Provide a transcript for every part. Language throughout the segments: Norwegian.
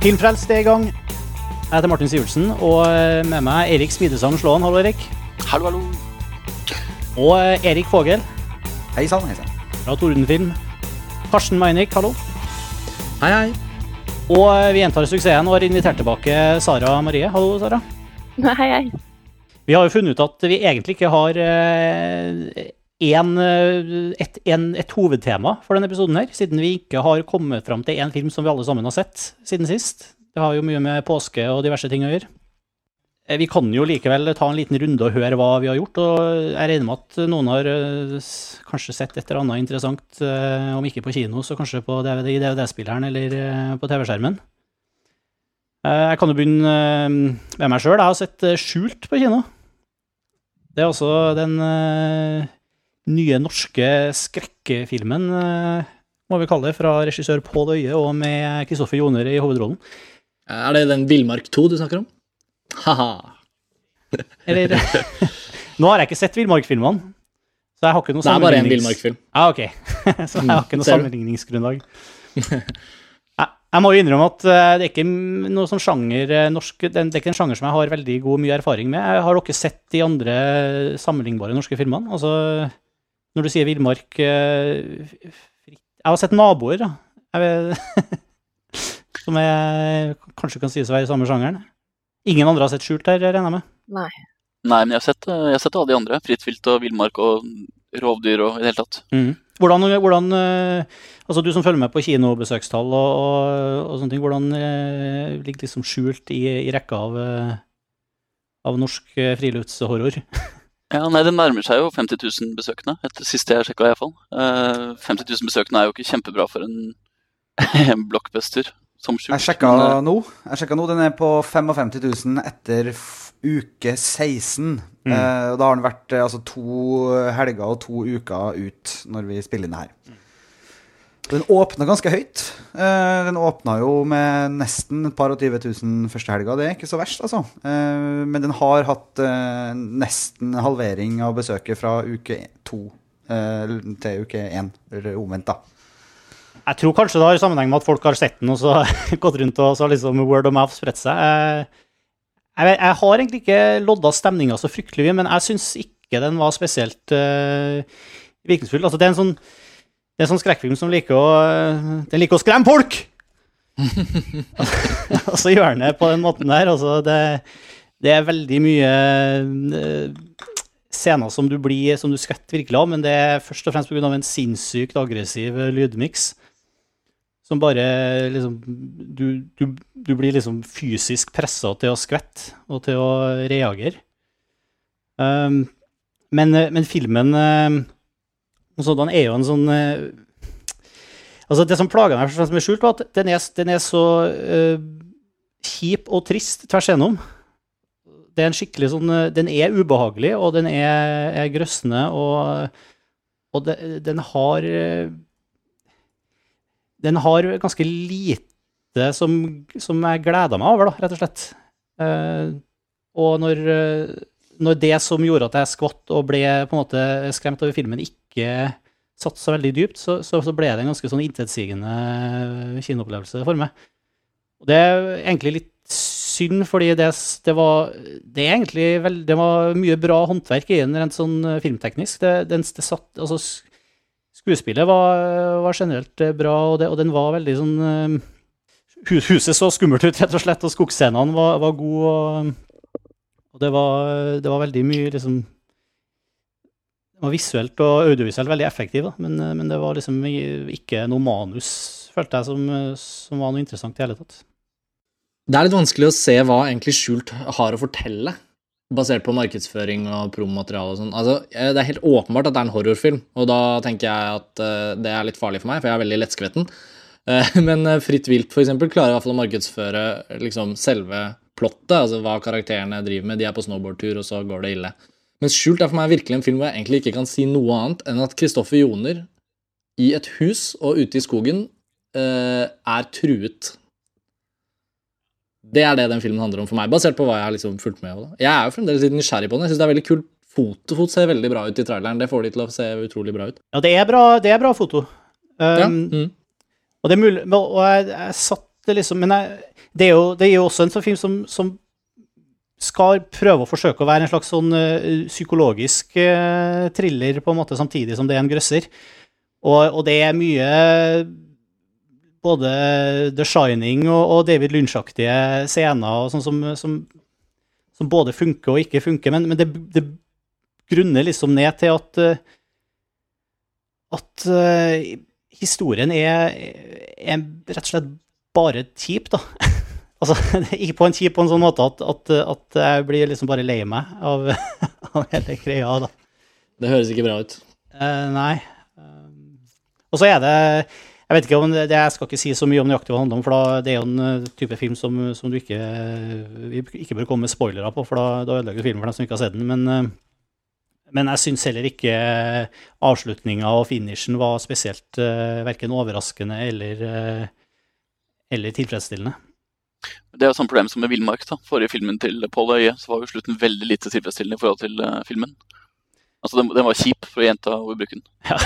Filmfrelst er i gang. Jeg heter Martin Sivertsen, og eh, med meg er Erik Smidesand Slåen. Hallo, Erik. Hallo, hallo. Og eh, Erik Fogel Hei sann, hei sann. fra Tordenfilm. Karsten Meinick, hallo. Hei, hei. Og eh, vi gjentar suksessen og har invitert tilbake Sara Marie. Hallo, Sara. Hei, hei. Vi har jo funnet ut at vi egentlig ikke har en, eh, et, en, et hovedtema for denne episoden her, siden vi ikke har kommet fram til én film som vi alle sammen har sett siden sist. Det har jo mye med påske og diverse ting å gjøre. Eh, Vi kan jo likevel ta en liten runde og høre hva vi har gjort, og jeg regner med at noen har eh, kanskje sett et eller annet interessant, om ikke på kino, så kanskje på DVD, i DVD-spilleren eller på TV-skjermen. Jeg kan jo begynne med meg sjøl. Jeg har sett Skjult på kino. Det er også den nye norske skrekkfilmen, eh, må vi kalle det, fra regissør Pål Øye og med Kristoffer Joner i hovedrollen. Er det den Villmark 2 du snakker om? Haha. Eller Nå har jeg ikke sett Villmark-filmene, så jeg har ikke noe Det er bare en Villmark-film. Ja, ok. så jeg har ikke noe sammenligningsgrunnlag. Jeg, jeg må jo innrømme at eh, det er ikke noe sånn sjanger eh, norsk Det er ikke en sjanger som jeg har veldig god mye erfaring med. Jeg har dere sett de andre sammenlignbare norske filmene? Altså, når du sier villmark eh, Jeg har sett naboer, da. Jeg vet, som jeg kanskje kan sies å være i samme sjangeren. Ingen andre har sett skjult her, regner jeg med? Nei. Nei, men jeg har sett, eh, jeg har sett alle de andre. Fritt vilt og villmark og rovdyr og i det hele tatt. Hvordan, hvordan eh, Altså, du som følger med på kinobesøkstall og, og, og sånne ting, hvordan ligger liksom skjult i, i rekka av, av norsk friluftshorror? Ja, nei, Det nærmer seg jo 50 000 besøkende, etter siste jeg sjekka iallfall. Uh, 50 000 besøkende er jo ikke kjempebra for en, en blockbuster som skjult. Jeg sjekka men, eh, nå. Jeg sjekka nå, Den er på 55 000 etter uke 16. Mm. Eh, og da har den vært eh, altså, to helger og to uker ut når vi spiller inn det her. Den åpna ganske høyt. Eh, den åpna jo med nesten et par og 20 000 første helga. Det er ikke så verst, altså. Eh, men den har hatt eh, nesten halvering av besøket fra uke to til uke én, eller omvendt, da. Jeg tror kanskje det har sammenheng med at folk har sett den og så gått rundt og så har liksom word of mouth spredt seg. Jeg, jeg, jeg har egentlig ikke lodda stemninga så fryktelig mye, men jeg syns ikke den var spesielt uh, virkningsfull. Altså, det er en sånn det er sånn skrekkfilm som liker å Den liker å skremme folk! og så gjør han det på den måten der. Altså, det, det er veldig mye eh, scener som du blir Som du skvetter virkelig av, men det er først og fremst pga. en sinnssykt aggressiv eh, lydmiks. Som bare liksom Du, du, du blir liksom fysisk pressa til å skvette og til å reagere. Um, men, eh, men filmen eh, sådan er jo en sånn eh, Altså, det som plager meg som er skjult, var at den er, den er så uh, kjip og trist tvers igjennom. Det er en skikkelig sånn eh, Den er ubehagelig, og den er, er grøssende, og, og de, den har Den har ganske lite som, som jeg gleder meg over, da, rett og slett. Uh, og når, når det som gjorde at jeg skvatt og ble på en måte skremt over filmen, ikke satt så veldig dypt, så, så, så ble det en ganske sånn intetsigende kinoopplevelse for meg. Og det er egentlig litt synd, fordi det, det var Det er egentlig vel, det var mye bra håndverk i den, rent sånn filmteknisk. Det, den, det satt, altså, skuespillet var, var generelt bra, og, det, og den var veldig sånn eh, Huset så skummelt ut, rett og slett, og skogscenene var, var gode, og, og det, var, det var veldig mye liksom det var visuelt og audiovisuelt veldig effektiv, da. Men, eh, men det var liksom ikke noe manus, følte jeg, som, eh, som var noe interessant i hele tatt. Det er litt vanskelig å se hva egentlig Skjult har å fortelle, basert på markedsføring og promomateriale og sånn. Altså, eh, det er helt åpenbart at det er en horrorfilm, og da tenker jeg at det er litt farlig for meg, for jeg er veldig lettskvetten. Men Fritt vilt, for eksempel, klarer i hvert fall å markedsføre liksom selve plottet, altså hva karakterene driver med. De er på snowboardtur, og så går det ille. Mens Skjult er for meg virkelig en film hvor jeg egentlig ikke kan si noe annet enn at Kristoffer Joner i et hus og ute i skogen uh, er truet. Det er det den filmen handler om for meg, basert på hva jeg har liksom fulgt med. på. Jeg er jo fremdeles litt nysgjerrig på den. Jeg synes det er veldig kult. Fotofot ser veldig bra ut i traileren. Det får de til å se utrolig bra ut. Ja, det er bra, det er bra foto. Ja. Um, Mm. Og det er mulig Og jeg, jeg satt det liksom Men jeg, det, er jo, det er jo også en sånn film som, som skal prøve å forsøke å være en slags sånn uh, psykologisk uh, thriller, på en måte, samtidig som det er en grøsser. Og, og det er mye både The Shining og, og David Lynch-aktige scener og sånn som, som, som, både funker og ikke funker, men, men det, det, grunner liksom ned til at uh, at historien er, er, rett og slett bare kjip, da. Altså, ikke på en kjip på en sånn måte at, at, at jeg blir liksom bare lei meg av, av, hele greia, da. Det høres ikke bra ut. Uh, nei. Uh, og så er det Jeg vet ikke om det, Jeg skal ikke si så mye om nøyaktig hva det handler om, for da, det er jo en eh, type film som, som du ikke, ikke bør komme med spoilere på, for da, da ødelegger du filmen for dem som ikke har sett den. Men, uh, men jeg syns heller ikke avslutninga og finishen var spesielt uh, verken overraskende eller, eller tilfredsstillende. Det er jo samme problem som med Villmark. da. Forrige filmen til Pål Øye så var jo slutten veldig lite tilfredsstillende i forhold til uh, filmen. Altså, den, den, var kjip, for å bruke den. Ja.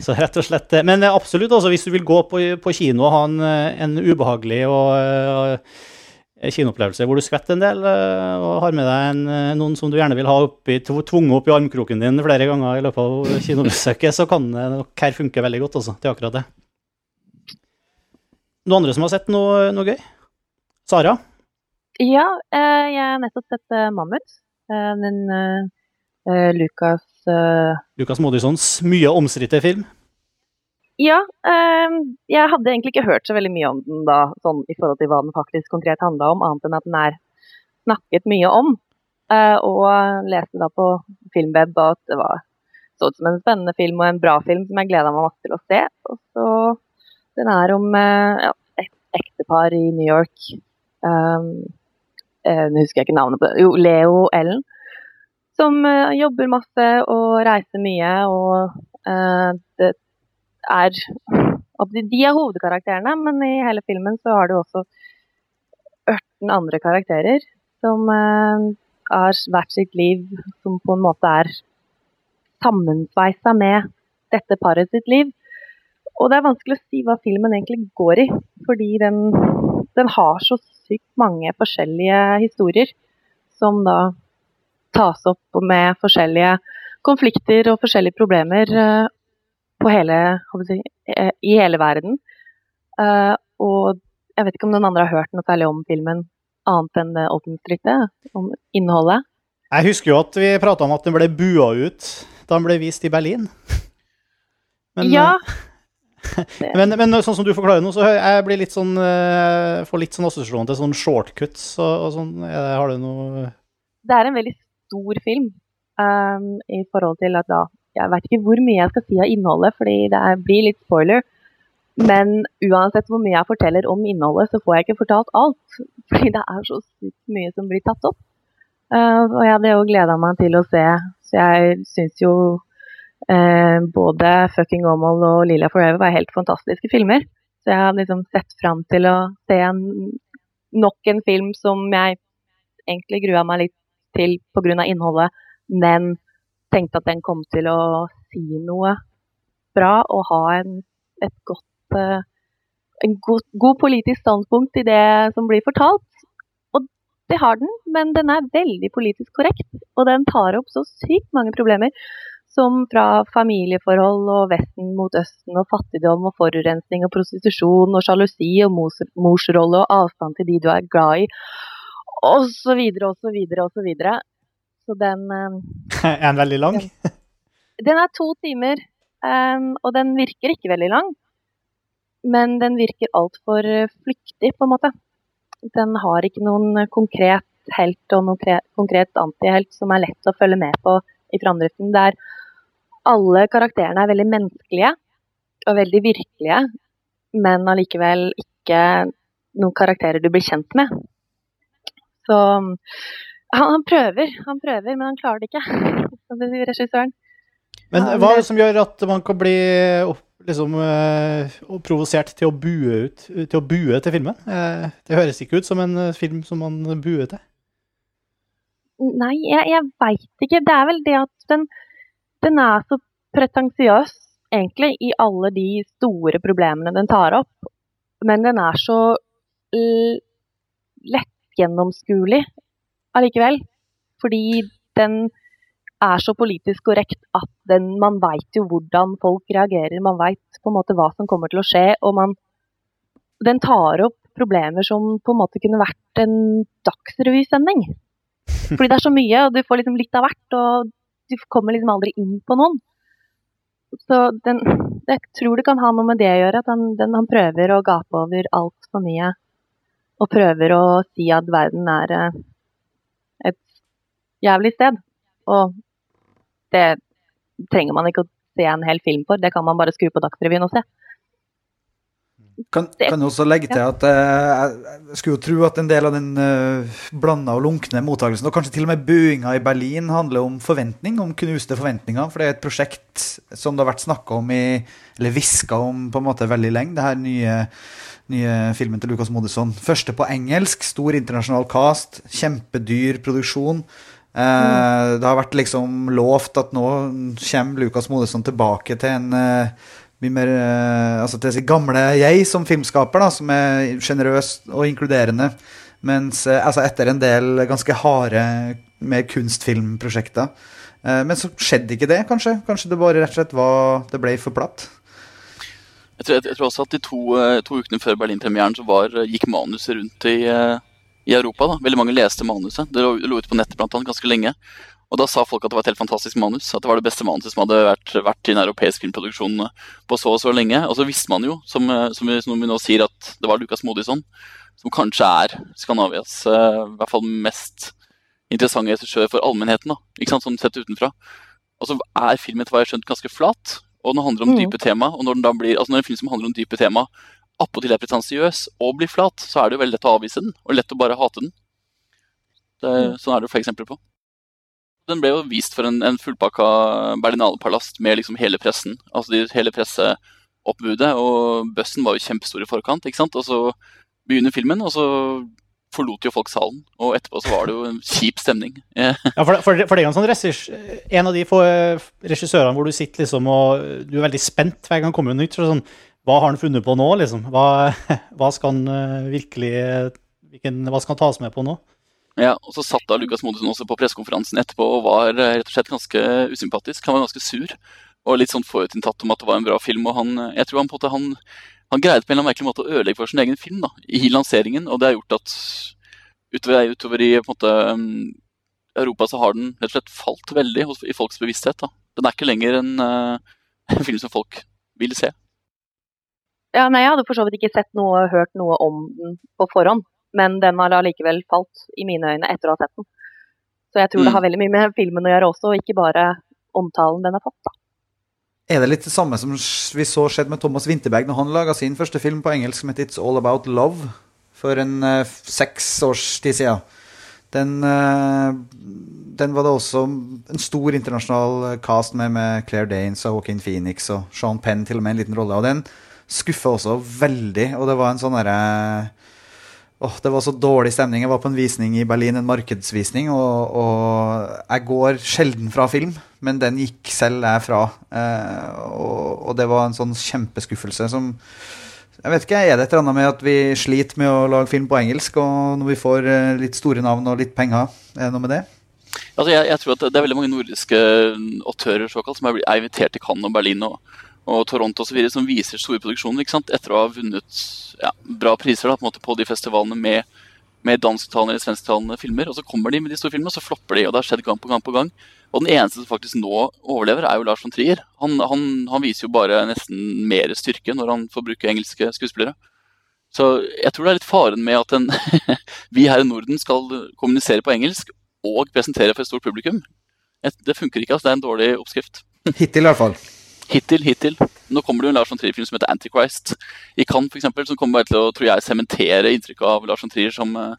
så rett og slett eh, Men absolutt, altså, hvis du vil gå på, på kino og ha en, eh, en ubehagelig og uh, kinoopplevelse hvor du skvetter en del uh, og har med deg en, noen som du gjerne vil ha oppi, tvunget opp i armkroken din flere ganger i løpet av kinobesøket, så kan det nok her funke veldig godt også, til akkurat det. Noen andre som har sett noe, noe gøy? Sara? Ja, eh, jeg har nettopp sett uh, 'Mammut'. Den uh, Lucas Lucas Modisons mye omstridte film? Ja. jeg hadde egentlig ikke hørt så veldig mye om den da, sånn i forhold til hva den faktisk konkret handla om, annet enn at den er snakket mye om. og leste da på Filmweb at det var så ut som en spennende film og en bra film som jeg gleda meg masse til å se. Og så Den er om ja, et ektepar i New York um, Nå husker jeg ikke navnet på det. Jo, Leo Ellen. Som uh, jobber masse og reiser mye. Og det er De er hovedkarakterene, men i hele filmen så har du også 18 andre karakterer som har hvert sitt liv som på en måte er sammensveisa med dette paret sitt liv. Og det er vanskelig å si hva filmen egentlig går i, fordi den den har så sykt mange forskjellige historier som da tas opp med forskjellige konflikter og forskjellige problemer eh, på hele, si, eh, i hele verden. Eh, og jeg vet ikke om noen andre har hørt noe særlig om filmen annet enn åpningsstrittet, om innholdet. Jeg husker jo at vi prata om at den ble bua ut da den ble vist i Berlin. Men, ja, men, men, sånn som du forklarer nå, så jeg blir litt sånn, jeg eh, får litt sånn assosiasjon til sånn shortcuts og, og sånn. Har du noe Det er en veldig stor film um, i forhold til at da Jeg vet ikke hvor mye jeg skal si av innholdet, fordi det er, blir litt spoiler. Men uansett hvor mye jeg forteller om innholdet, så får jeg ikke fortalt alt. Fordi det er så sykt mye som blir tatt opp. Uh, og jeg hadde jo gleda meg til å se, så jeg syns jo Eh, både 'Fucking Åmål' og 'Lilla Forever' var helt fantastiske filmer. Så jeg har liksom sett fram til å se en, nok en film som jeg egentlig grua meg litt til pga. innholdet, men tenkte at den kom til å si noe bra og ha en, et godt eh, en god, god, politisk standpunkt i det som blir fortalt. Og det har den, men den er veldig politisk korrekt. Og den tar opp så sykt mange problemer som fra familieforhold og Vesten mot Østen og fattigdom og forurensning og prostitusjon og sjalusi og mors, morsrolle og avstand til de du er glad i, og så videre og så videre og så videre. Så den eh, Er den veldig lang? Den, er to timer, um, og den virker ikke veldig lang. Men den virker altfor flyktig, på en måte. Den har ikke noen konkret helt og noen konkret antihelt som er lett å følge med på i framdriften. Det er alle karakterene er veldig menneskelige og veldig virkelige, men allikevel ikke noen karakterer du blir kjent med. Så han, han prøver, han prøver, men han klarer det ikke, som det sier regissøren. Men hva er det som gjør at man kan bli liksom, uh, provosert til å, bue ut, til å bue til filmen? Uh, det høres ikke ut som en eh, film som man buer til. Nei, jeg, jeg veit ikke. Det er vel det at den den er så pretensiøs, egentlig, i alle de store problemene den tar opp. men den er så lettgjennomskuelig allikevel. Fordi den er så politisk korrekt at den, man veit jo hvordan folk reagerer. Man veit på en måte hva som kommer til å skje, og man Den tar opp problemer som på en måte kunne vært en dagsrevysending. Fordi det er så mye, og du får liksom litt av hvert, og du kommer liksom aldri inn på noen. Så den, jeg tror det kan ha noe med det å gjøre, at han, den, han prøver å gape over altfor mye. Og prøver å si at verden er eh, et jævlig sted. Og det trenger man ikke å se en hel film for, det kan man bare skru på Dagsrevyen og se. Kan, kan jeg også legge til at eh, jeg skulle jo tro at en del av den uh, blanda og lunkne mottakelsen, og kanskje til og med buinga i Berlin, handler om forventning, om knuste forventninger. For det er et prosjekt som det har vært snakka om i Eller hviska om på en måte veldig lenge, det her nye, nye filmen til Lucas Modesson. Første på engelsk, stor internasjonal cast, kjempedyr produksjon. Eh, Det har vært liksom lovt at nå kommer Lucas Modesson tilbake til en eh, mye mer eh, Altså til sitt gamle jeg som filmskaper, da, som er sjenerøs og inkluderende. Mens eh, altså etter en del ganske harde, mer kunstfilmprosjekter. Eh, men så skjedde ikke det, kanskje. Kanskje det bare rett og slett var Det ble for platt. Jeg tror, jeg, tror også at de to, to ukene før Berlin-premieren så var, gikk manuset rundt i, i Europa. da. Veldig mange leste manuset. Det lå, lå ute på nettet blant annet ganske lenge. Og da sa folk at det var et helt fantastisk manus. At det var det beste manuset som hadde vært, vært i en europeisk filmproduksjon eh, på så og så lenge. Og så visste man jo, som, eh, som, vi, som vi nå sier, at det var Lucas Modisson, som kanskje er Skandinavias uh, i hvert fall mest interessante regissør for allmennheten, da. Ikke sant, sånn sett utenfra. Og så er filmen etter hva jeg har skjønt ganske flat, og den handler om Mm. dype tema. Og når, den da blir, altså når en film som handler om dype tema, appåtil er pretensiøs og blir flat, så er det jo veldig lett å avvise den, og lett å bare hate den. Det, sånn er det flere eksempler på. Den ble jo vist for en, en fullpakka Berlinale-palast med liksom hele pressen. Altså de, hele presseoppbudet, og bussen var jo kjempestor i forkant, ikke sant. Og så begynner filmen, og så forlot jo folk salen. Og etterpå så var det jo en kjip stemning. Eh, Ja, for, for, for det er jo en sånn regissør, en av de få eh, regissørene hvor du sitter liksom og du er veldig spent hver gang det kommer noe nytt. Så sånn, hva har han funnet på nå, liksom? Hva, hva skal han eh, virkelig hvilken, Hva skal han tas med på nå? Ja, og så satt da Lukas Modesen også på pressekonferansen etterpå og var eh, rett og slett ganske usympatisk. Han var ganske sur og litt sånn forutinntatt om at det var en bra film. Og han, eh, jeg tror han på en måte han, han greide på en eller annen måte å ødelegge for sin egen film da, i lanseringen. Og det har gjort at utover, utover i måte um, Europa så har den rett og slett falt veldig i folks bevissthet. da. Den er ikke lenger en, eh, en film som folk vil se. Ja, nei, jeg hadde for så vidt ikke sett noe, hørt noe om den på forhånd, men den har allikevel falt i mine øyne etter å ha sett den. Så jeg tror det Mm. har veldig mye med filmen å gjøre også, og ikke bare omtalen den har fått. da. Er det litt det samme som vi så skjedde med Thomas Winterberg når han laga sin første film på engelsk som het It's All About Love for en uh, seks års tid siden? Den, uh, den var det også en stor internasjonal cast med, med Claire Danes og Joaquin Phoenix og Sean Penn til og med en liten rolle. Og den skuffa også veldig, og det var en sånn derre Åh, det var så dårlig stemning. Jeg var på en visning i Berlin, en markedsvisning, og, og jeg går sjelden fra film, men den gikk selv jeg fra. Eh, og, og det var en sånn kjempeskuffelse som Jeg vet ikke, er det et eller annet med at vi sliter med å lage film på engelsk, og når vi får eh, litt store navn og litt penger, er det noe med det? Altså, jeg, jeg tror at det er veldig mange nordiske autører såkalt, som er invitert til Cannes og Berlin og, og Toronto videre, som viser store produksjoner etter å ha vunnet ja, bra priser da, på, på de festivalene med, med dansktalende eller svensktalende filmer. Og så kommer de med de store filmene, og så flopper de. og Det har skjedd gang på gang på gang. Og den eneste som faktisk nå overlever, er jo Lars von Trier. Han, han, han viser jo bare nesten mer styrke når han får bruke engelske skuespillere. Så jeg tror det er litt faren med at en, vi her i Norden skal kommunisere på engelsk og presentere for et stort publikum. Det funker ikke, altså. Det er en dårlig oppskrift. Hittil, i hvert fall. Hittil, hittil. Nå kommer det jo en Lars von Trier-film som heter Antichrist. I Cannes, eksempel, som kommer bare til å, tror jeg, sementere inntrykket av Lars von Trier som uh,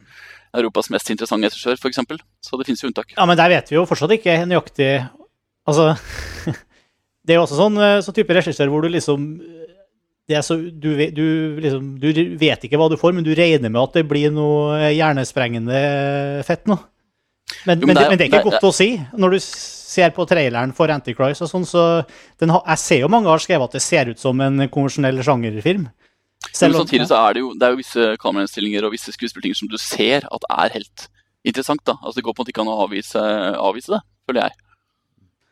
Europas mest interessante regissør, f.eks. Så det finnes jo unntak. Ja, men der vet vi jo fortsatt ikke nøyaktig Altså Det er jo også sånn eh, så type regissør hvor du liksom det er så, du, du, liksom, du vet ikke hva du får, men du regner med at det blir noe hjernesprengende fett nå. Men, Jo, men, men det det, men det er ikke det godt godt å si. Når du ser på traileren for Antichrist og sånn, så den har, Jeg ser jo mange har skrevet at det ser ut som en konvensjonell sjangerfilm. Selv Men samtidig så er det jo, det er jo visse kamerainnstillinger og visse skuespillerting som du ser at er helt interessant. da. Altså Det går på en måte ikke an å avvise, avvise det, føler jeg.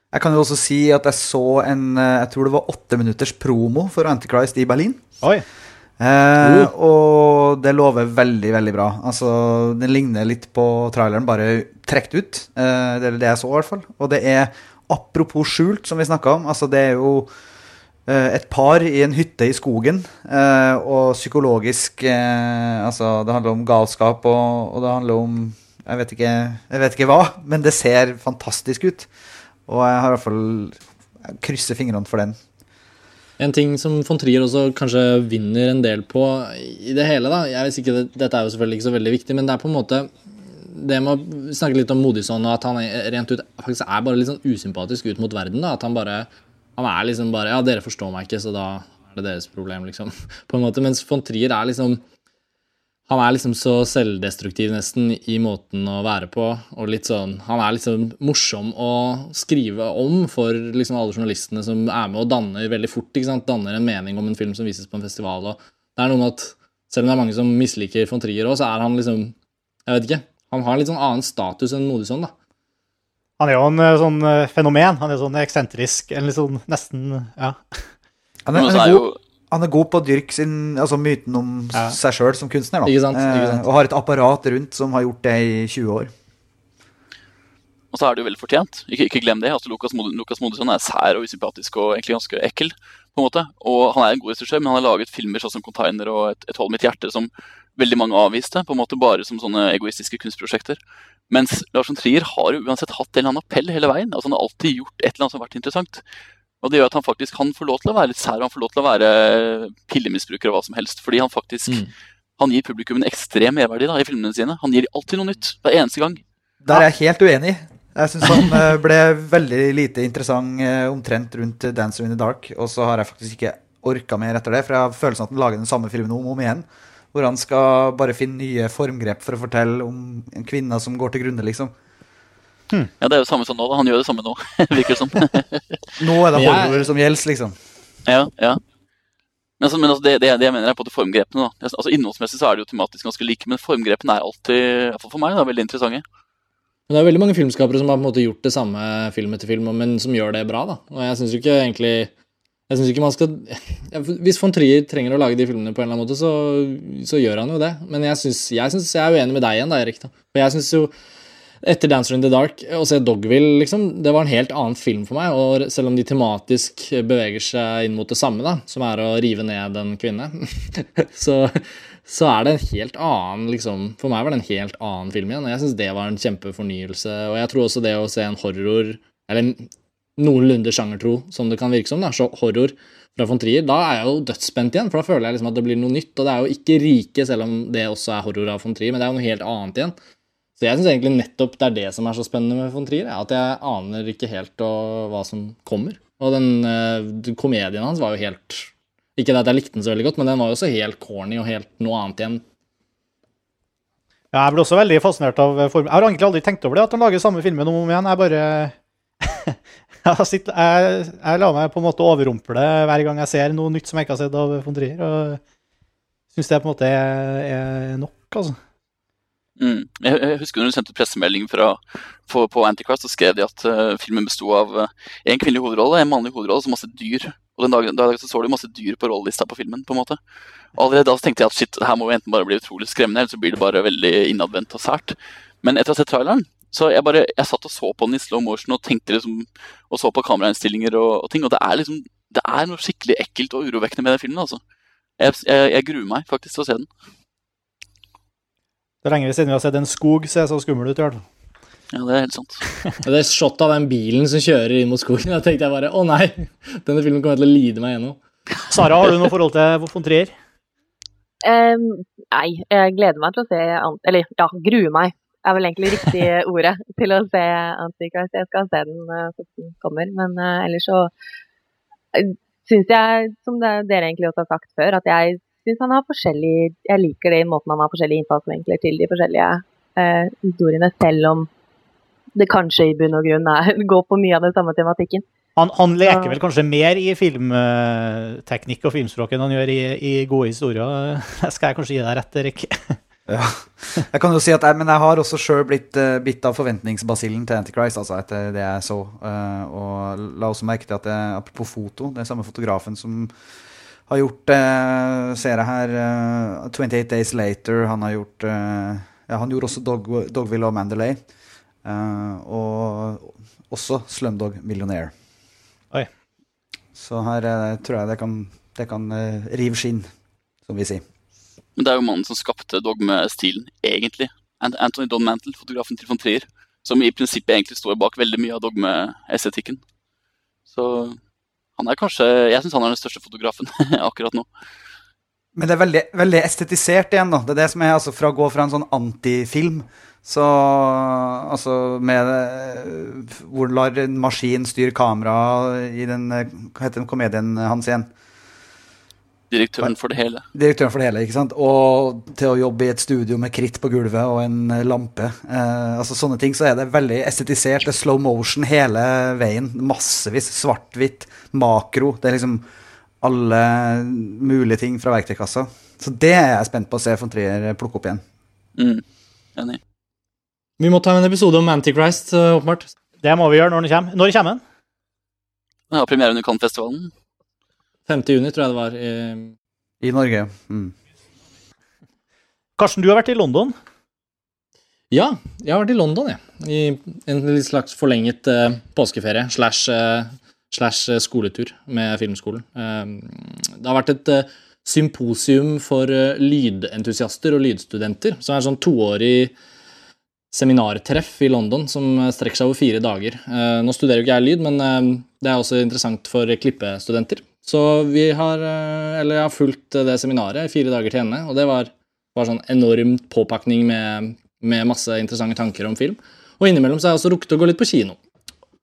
Jeg kan jo også si at jeg så en eh, Jeg tror det var åtte minutters promo for Antichrist i Berlin. Oi. Eh, og det lover veldig, veldig bra. Altså, Den ligner litt på traileren, bare trukket ut. Eh, det er det jeg så, i hvert fall. Og det er apropos skjult, som vi snakka om. Altså, det er jo eh, et par i en hytte i skogen, eh, og psykologisk eh, Altså, det handler om galskap, og, og det handler om jeg vet, ikke, jeg vet ikke hva, men det ser fantastisk ut. Og jeg har i hvert fall krysser fingrene for den. En ting som von Trier også kanskje vinner en del på i det hele, da jeg vet ikke, Dette er jo selvfølgelig ikke så veldig viktig, men det er på en måte det med å snakke litt om Modison, og at han rent ut faktisk er bare litt sånn usympatisk ut mot verden. da, At han bare Han er liksom bare Ja, dere forstår meg ikke, så da er det deres problem, liksom. På en måte. Mens von Trier er liksom han er liksom så selvdestruktiv nesten i måten å være på. og litt sånn, Han er liksom morsom å skrive om for liksom alle journalistene som er med og danner veldig fort ikke sant? danner en mening om en film som vises på en festival. og det er noe med at Selv om det er mange som misliker von Trier òg, så er han liksom Jeg vet ikke. Han har en litt sånn annen status enn Modison. da. Han er jo en eh, sånn eh, fenomen. Han er sånn eksentrisk, en litt sånn nesten Ja. Han er, han er jo, god, han er god på å dyrke sin, altså myten om Ja. seg sjøl som kunstner. Da. Ikke sant, ikke sant. Eh, og har et apparat rundt som har gjort det i 20 år. og så er det jo veldig fortjent. Ikke, ikke glem det. altså Lukas, Mod Lukas Modusson er sær og usympatisk og egentlig ganske ekkel. på en måte. Og han er en god regissør, men han har laget filmer sånn som 'Container' og et, 'Et hold mitt hjerte' som veldig mange avviste, på en måte bare som sånne egoistiske kunstprosjekter. Mens Lars von Trier har jo uansett hatt en eller annen appell hele veien. altså Han har alltid gjort et eller annet som har vært interessant. Og det gjør at han faktisk kan få lov til å være litt sær, han får lov til å være pillemisbruker og hva som helst. Fordi han faktisk Mm. han gir publikum en ekstrem merverdi da, i filmene sine. Han gir alltid noe nytt hver eneste gang. Der er jeg helt uenig. Jeg syns han eh, ble veldig lite interessant eh, omtrent rundt 'Dancer in the Dark', og så har jeg faktisk ikke orka mer etter det, for jeg har følelsen at han lager den samme filmen om og om igjen. Hvor han skal bare finne nye formgrep for å fortelle om en kvinne som går til grunne, liksom. Ja, Det er jo samme som nå. da. Han gjør det samme nå, virker det som. Nå er det horror som gjelder, liksom. Ja, ja. Men, altså, men altså, det, det, det jeg mener er på det formgrepene. da. Altså, Innholdsmessig så er det jo tematisk ganske like, men formgrepene er alltid, i hvert fall for meg, da, veldig interessante. Men det er veldig mange filmskapere som har på en måte gjort det samme film etter film, men som gjør det bra. da. Og jeg syns ikke egentlig jeg synes ikke man skal, Hvis von Trier trenger å lage de filmene på en eller annen måte, så, så gjør han jo det. Men jeg synes, jeg, synes jeg er uenig med deg igjen, da, Erik. da. For jeg synes jo etter 'Dancer in the Dark' å se 'Dogville', liksom, det var en helt annen film for meg. Og selv om de tematisk beveger seg inn mot det samme, da, som er å rive ned en kvinne, så, så er det en helt annen liksom, For meg var det en helt annen film igjen. Og jeg syns det var en kjempefornyelse. Og jeg tror også det å se en horror, eller noenlunde sjangertro, som det kan virke som, da, så horror fra von Trier, da er jeg jo dødsspent igjen, for da føler jeg liksom at det blir noe nytt. Og det er jo ikke Rike, selv om det også er horror av von Trier, men det er jo noe helt annet igjen. Så jeg syns egentlig nettopp det er det som er så spennende med von Trier, er at jeg aner ikke helt hva som kommer. Og den eh, komedien hans var jo helt Ikke at jeg likte den så veldig godt, men den var jo også helt corny og helt noe annet igjen. Ja, jeg ble også veldig fascinert av form. Jeg har egentlig aldri tenkt over det, at han lager samme filmen om og om igjen. Jeg bare jeg, jeg lar meg på en måte overrumple hver gang jeg ser noe nytt som jeg ikke har sett av von Trier. Og syns det på en måte er, er nok, altså. Mm. Jeg, husker når du sendte ut pressemelding fra, på, på Antichrist, så skrev de at uh, filmen besto av uh, en kvinnelig hovedrolle, en mannlig hovedrolle og masse dyr. Og den dagen, dagen så, så du masse dyr på rollelista på filmen. på en måte. Og allerede da så tenkte jeg at shit, her må jo enten bare bli utrolig skremmende, eller så blir det bare veldig innadvendt og sært. Men etter å ha sett traileren, så jeg bare, jeg satt og så på den i slow motion og tenkte liksom, og så på kamerainnstillinger og, og ting, og det er liksom, det er noe skikkelig ekkelt og urovekkende med den filmen. altså. Jeg, jeg, jeg gruer meg faktisk til å se den. Det er lenge siden vi har sett en skog se så skummel ut. i hvert fall. Ja, det er helt sant. Det shotet av den bilen som kjører inn mot skogen, da tenkte jeg bare å nei, denne filmen kommer til å lide meg gjennom. Sara, har du noe forhold til von Trier? Um, nei, jeg gleder meg til å se Eller ja, gruer meg er vel egentlig riktig ordet til å se Antichrist. Jeg skal se den uh, så den kommer, men eh, ellers så uh, syns jeg, som det, dere egentlig også har sagt før, at jeg syns han har forskjellig Jeg liker det i måten han har forskjellige innfallsvinkler til de forskjellige eh, historiene, selv om det kanskje i bunn og grunn er, går på mye av den samme tematikken. Han, han leker vel kanskje mer i filmteknikk og filmspråk enn han gjør i, i gode historier. Det skal jeg kanskje gi deg rett, Erik. Ja. Jeg kan jo si at jeg, Men jeg har også sjøl blitt uh, bitt av forventningsbasillen til Antichrist, altså etter det jeg så. Uh, og la også merke til at det, apropos foto, det er samme fotografen som har gjort uh, Ser jeg her uh, 28 Days Later. Han har gjort ja, Han gjorde også Dog, Dogville og Mandalay. og også Slumdog Millionaire. Oi. Så her tror jeg det kan, det kan rive skinn, som vi sier. Men det er jo mannen som skapte dogmestilen, egentlig. Anthony Don Mantle, fotografen til von Trier. Som i prinsippet egentlig står bak veldig mye av dogmeestetikken. Så han er kanskje Jeg syns han er den største fotografen akkurat nå. Men det er veldig, veldig, estetisert igjen, da. Det er det som er altså, fra å gå fra en sånn antifilm så altså med Hvor lar en maskin styre kamera i den Hva heter den komedien hans igjen? Direktøren for det hele. Direktøren for det hele, ikke sant. Og til å jobbe i et studio med kritt på gulvet og en lampe. Eh, altså Sånne ting så er det veldig estetisert. Det er slow motion hele veien. Massevis. Svart-hvitt. Makro. Det er liksom alle mulige ting fra verktøykassa. Så det er jeg spent på å se von Trier plukke opp igjen. Mm. Enig. Vi må ta en episode om Antichrist, eh, åpenbart. Det må vi gjøre når den kommer. Når kommer den? Ja, premieren under Cannes-festivalen. 5. juni, tror jeg det var. I, I Norge. Mm. Karsten, du har vært i London? Ja, jeg har vært i London, jeg. I en slags forlenget uh, påskeferie slash, uh, slash uh, skoletur med filmskolen. det har vært et symposium for lydentusiaster og lydstudenter, som er sånn toårig seminartreff i London som strekker seg over fire dager. nå studerer jo ikke jeg lyd, men det er også interessant for klippestudenter. Så vi har, eh, eller jeg har fulgt det seminaret fire dager til ende, og det var, var sånn enormt påpakning med, med, masse interessante tanker om film. Og innimellom så har jeg også rukket å gå litt på kino.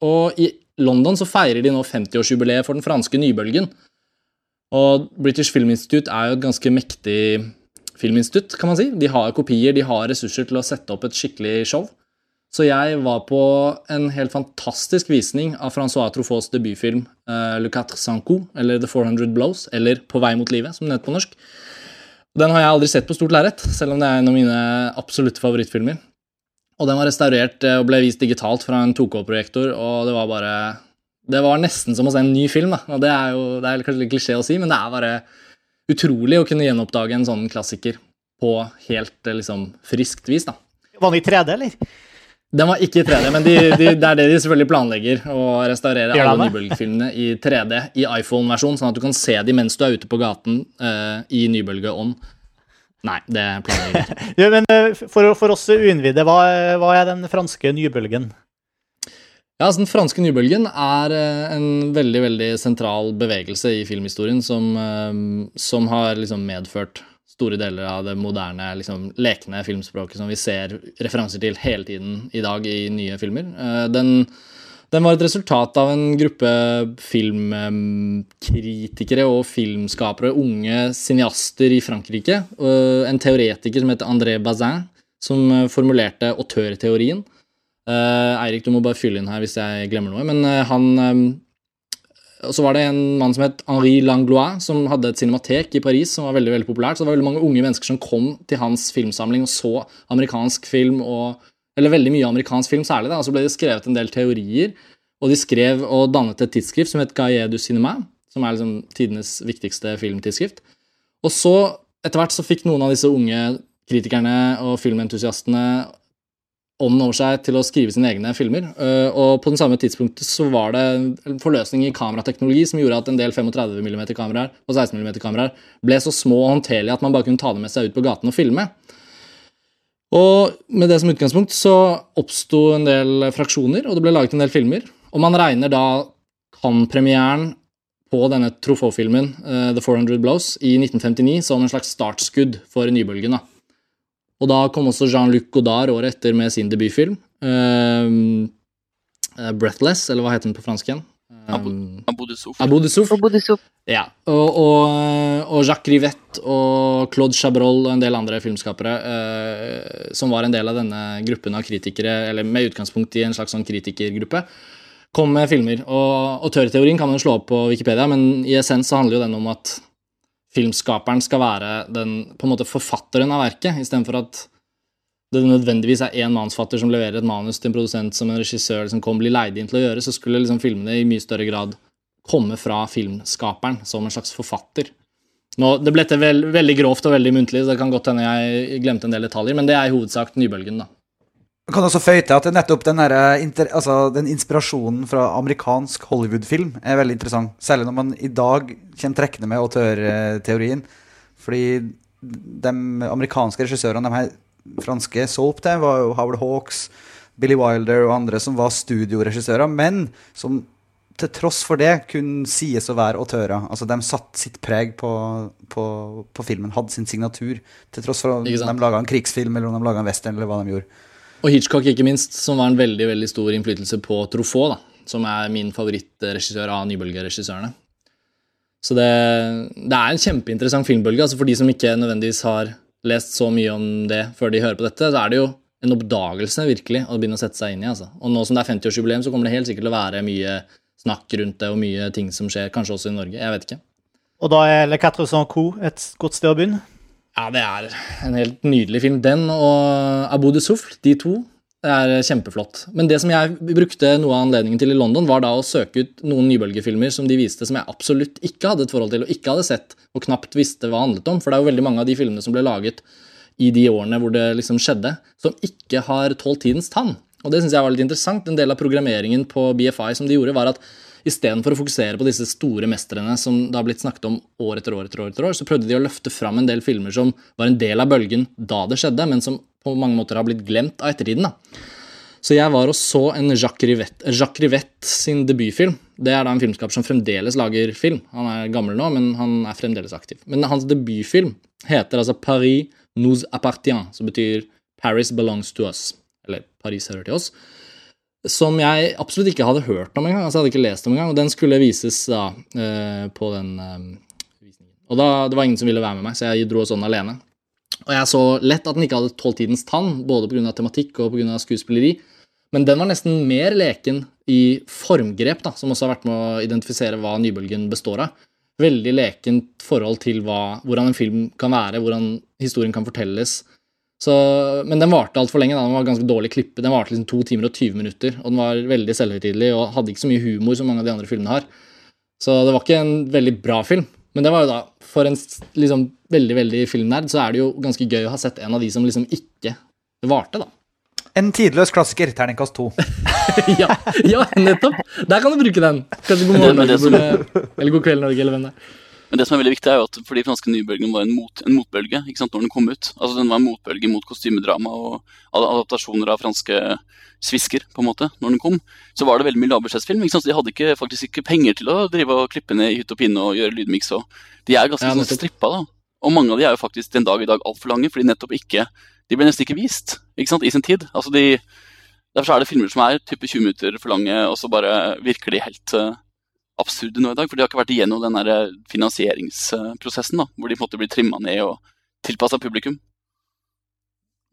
Og i London så feirer de nå 50-årsjubileet for den franske nybølgen. Og British Film Institute er jo et ganske mektig filminstitutt, kan man si. De har kopier, de har ressurser til å sette opp et skikkelig show. Så jeg var på en helt fantastisk visning av Francois Troufauts debutfilm uh, Le Quatre Sanco, eller The 400 Blows, eller På vei mot livet, som den heter på norsk. Den har jeg aldri sett på stort lerret, selv om det er en av mine absolutte favorittfilmer. Og den var restaurert eh, og ble vist digitalt fra en 2K-projektor, og det var bare Det var nesten som å se en ny film, da. Og det er jo det er kanskje litt klisjé å si, men det er bare utrolig å kunne gjenoppdage en sånn klassiker på helt eh, liksom friskt vis, da. Var den i 3D, eller? Den var ikke i 3D, men de, de, det er det de selvfølgelig planlegger. Å restaurere alle nybølgefilmene i 3D i iPhone-versjon, sånn at du kan se dem mens du er ute på gaten uh, i nybølgeånd. Nei, det planlegger jeg ikke. ja, men uh, for, for, oss uinnvidde, hva, hva, er den franske nybølgen? Ja, altså Den franske nybølgen er uh, en veldig veldig sentral bevegelse i filmhistorien som, som har liksom medført store deler av det moderne, liksom, lekne filmspråket som vi ser referanser til hele tiden i dag i nye filmer. Eh, den, den var et resultat av en gruppe filmkritikere og filmskapere, unge cineaster i Frankrike. En teoretiker som heter André Bazin, som eh, formulerte autørteorien. Eh, Eirik, du må bare fylle inn her hvis jeg glemmer noe. Men han så var det en mann som het Henri Langlois, som hadde et cinematek i Paris som var veldig veldig populært. Så det var veldig mange unge mennesker som kom til hans filmsamling og så amerikansk film, og, eller veldig mye amerikansk film særlig. da, og Så ble det skrevet en del teorier, og de skrev og dannet et tidsskrift som het Gaillet du Cinema, som er liksom tidenes viktigste filmtidsskrift. Og så, etter hvert, så fikk noen av disse unge kritikerne og filmentusiastene ånden over seg til å skrive sine egne filmer. Eh, og på den samme tidspunktet så var det en forløsning i kamerateknologi som gjorde at en del 35 mm-kameraer og 16 mm-kameraer ble så små og håndterlige at man bare kunne ta dem med seg ut på gaten og filme. Og med det som utgangspunkt så oppsto en del fraksjoner, og det ble laget en del filmer. Og man regner da Cannes-premieren på denne Truffaut-filmen, uh, The 400 Blows, i 1959 som en slags startskudd for nybølgen. da. Og da kom også Jean-Luc Godard året etter med sin debutfilm. Um, 'Breathless', eller hva heter den på fransk igjen? Um, Abou. Abu Dussouf. Ja. Og, og, og, Jacques Rivette og Claude Chabrol og en del andre filmskapere uh, som var en del av denne gruppen av kritikere, eller med utgangspunkt i en slags sånn kritikergruppe, kom med filmer. Og tørrteorien kan man slå opp på Wikipedia, men i essens så handler jo den om at filmskaperen skal være den på en måte forfatteren av verket, istedenfor at det nødvendigvis er én manusfatter som leverer et manus til en produsent som en regissør som kom bli leid inn til å gjøre, så skulle liksom filmene i mye større grad komme fra filmskaperen som en slags forfatter. Nå, det ble til veld, veldig grovt og veldig muntlig, så det kan godt hende jeg glemte en del detaljer, men det er i hovedsak nybølgen, da. Jeg kan også føye til at nettopp den, her, eh, altså, den inspirasjonen fra amerikansk Hollywood-film er veldig interessant. Særlig når man i dag kommer trekkende med autørteorien. Fordi de amerikanske regissørene, de her franske, så opp til, var jo Howard Hawks, Billy Wilder og andre som var studioregissører, men som til tross for det kunne sies å være autører. Altså De satte sitt preg på, på, på filmen, hadde sin signatur. Til tross for om de laga en krigsfilm eller om de laga en western. eller hva de gjorde. Og Hitchcock, ikke minst, som var en veldig veldig stor innflytelse på Truffaut, da, som er min favorittregissør av nybølgeregissørene. Så det, det, er en kjempeinteressant filmbølge. altså For de som ikke nødvendigvis har lest så mye om det før de hører på dette, så er det jo en oppdagelse virkelig å begynne å sette seg inn i. altså. Og nå som det er 50-årsjubileum, så kommer det helt sikkert til å være mye snakk rundt det, og mye ting som skjer, kanskje også i Norge. Jeg vet ikke. Og da er Le Quatre Cent Co et godt sted å begynne? Ja, det er en helt nydelig film. Den og Abu de Souffle, de to, det er kjempeflott. Men det som jeg brukte noe av anledningen til i London, var da å søke ut noen nybølgefilmer som de viste som jeg absolutt ikke hadde et forhold til, og ikke hadde sett, og knapt visste hva det handlet om. For det er jo veldig mange av de filmene som ble laget i de årene hvor det liksom skjedde, som ikke har tålt tidens tann. Og det syns jeg var litt interessant. En del av programmeringen på BFI som de gjorde, var at istedenfor å fokusere på disse store mestrene som det har blitt snakket om år etter år, etter år, etter år, så prøvde de å løfte fram en del filmer som var en del av bølgen da det skjedde, men som på mange måter har blitt glemt av ettertiden. da. Så jeg var og så en Jacques Rivette, Jacques Rivette sin debutfilm. Det er da en filmskaper som fremdeles lager film. Han er gammel nå, men han er fremdeles aktiv. Men hans debutfilm heter altså Paris nous appartient, som betyr Paris belongs to us. Eller Paris hører til oss som jeg absolutt ikke hadde hørt om engang. Altså, jeg hadde ikke lest om engang, og den skulle vises da uh, på den uh, visningen. Og da, det var ingen som ville være med meg, så jeg dro sånn alene. Og jeg så lett at den ikke hadde tolv tidens tann, både pga. tematikk og pga. skuespilleri. Men den var nesten mer leken i formgrep, da, som også har vært med å identifisere hva nybølgen består av. Veldig lekent forhold til hva, hvordan en film kan være, hvordan historien kan fortelles så, men den varte altfor lenge. Da. Den var ganske dårlig klippet. Den varte liksom to timer og 20 minutter, og den var veldig selvhøytidelig og hadde ikke så mye humor som mange av de andre filmene har. Så det var ikke en veldig bra film. Men det var jo da, for en liksom, veldig veldig filmnerd så er det jo ganske gøy å ha sett en av de som liksom ikke varte, da. En tidløs klassiker, terningkast to. ja, ja, nettopp! Der kan du bruke den. Kanskje God morgen, Norge, eller God kveld, Norge, eller hvem det er. Men det som er veldig viktig er jo at for de franske nybølgene var en, mot, en motbølge ikke sant, når den kom ut. Altså Den var en motbølge mot kostymedrama og adaptasjoner av franske svisker. på en måte, når den kom. Så var det veldig mye lavbudsjettsfilm. De hadde ikke, faktisk ikke penger til å drive og klippe ned i hytt og pinne og gjøre lydmiks. Og de er ganske ja, sånn strippa. da. Og mange av de er jo faktisk den dag i dag altfor lange, fordi nettopp ikke De ble nesten ikke vist ikke sant, i sin tid. Altså de, Derfor er det filmer som er type 20 minutter for lange, og så bare virker de helt uh, absurde nå i dag. For de har ikke vært igjennom den der eh, finansieringsprosessen, da, hvor de på en måte trimma ned og tilpassa publikum.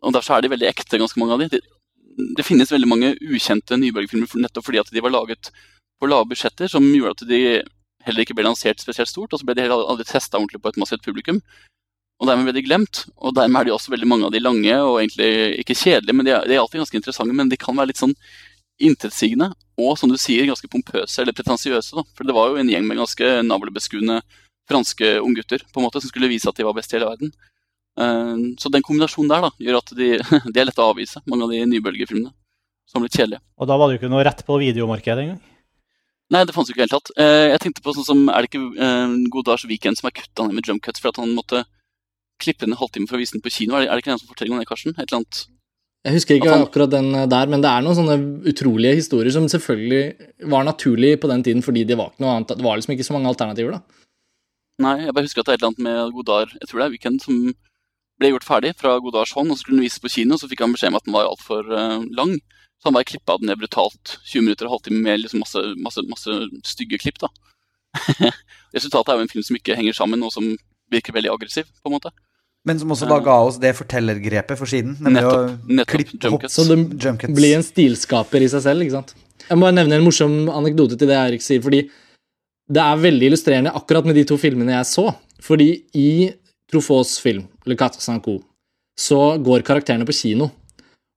Og Derfor er de veldig ekte, ganske mange av de. Det, det finnes veldig mange ukjente nybølgefilmer nettopp fordi at de var laget på lave budsjetter, som gjorde at de heller ikke ble lansert spesielt stort. Og så ble de heller aldri testa ordentlig på et massivt publikum. Og dermed ble de glemt. Og dermed er de også veldig mange av de lange og egentlig ikke kjedelige, men de er, de er alltid ganske interessante. Men de kan være litt sånn intetsigende og som du sier, ganske pompøse eller pretensiøse. For det var jo en gjeng med ganske navlebeskuende franske unggutter på en måte, som skulle vise at de var best i hele verden. Uh, så den kombinasjonen der da, gjør at de, de er lette å avvise, mange av de nybølgefilmene. Som litt kjedelige. Og da var det jo ikke noe rett på videomarkedet engang? Nei, det fantes jo ikke i det hele tatt. Uh, jeg tenkte på sånn som, Er det ikke uh, Godars Weekend som er kutta ned med jump cuts for at han måtte klippe en halvtime for å vise den på kino? Er det, er det ikke den som forteller om det, Karsten? Et eller annet jeg husker ikke han, akkurat den eh, der, men det er noen sånne utrolige historier som selvfølgelig var naturlig på den tiden fordi det var ikke noe annet, det var liksom ikke så mange alternativer. da. Nei, jeg bare husker at det er et eller annet med Godard jeg tror det er Weekend, som ble gjort ferdig fra Godards hånd, og så skulle den vises på kino, så fikk han beskjed om at den var altfor uh, lang. Så han bare klippa den ned brutalt 20 minutter og halvtime med liksom masse, masse, masse stygge klipp. da. Resultatet er jo en film som ikke henger sammen, og som virker veldig aggressiv. på en måte. Men som også da ga oss det fortellergrepet for siden. Nettopp. nettopp, opp. Så det blir en stilskaper i seg selv, ikke sant? Jeg må nevne en morsom anekdote til det Eirik sier, fordi det er veldig illustrerende akkurat med de to filmene jeg så. Fordi i Trofos film, Le Quatre Sanco, så går karakterene på kino.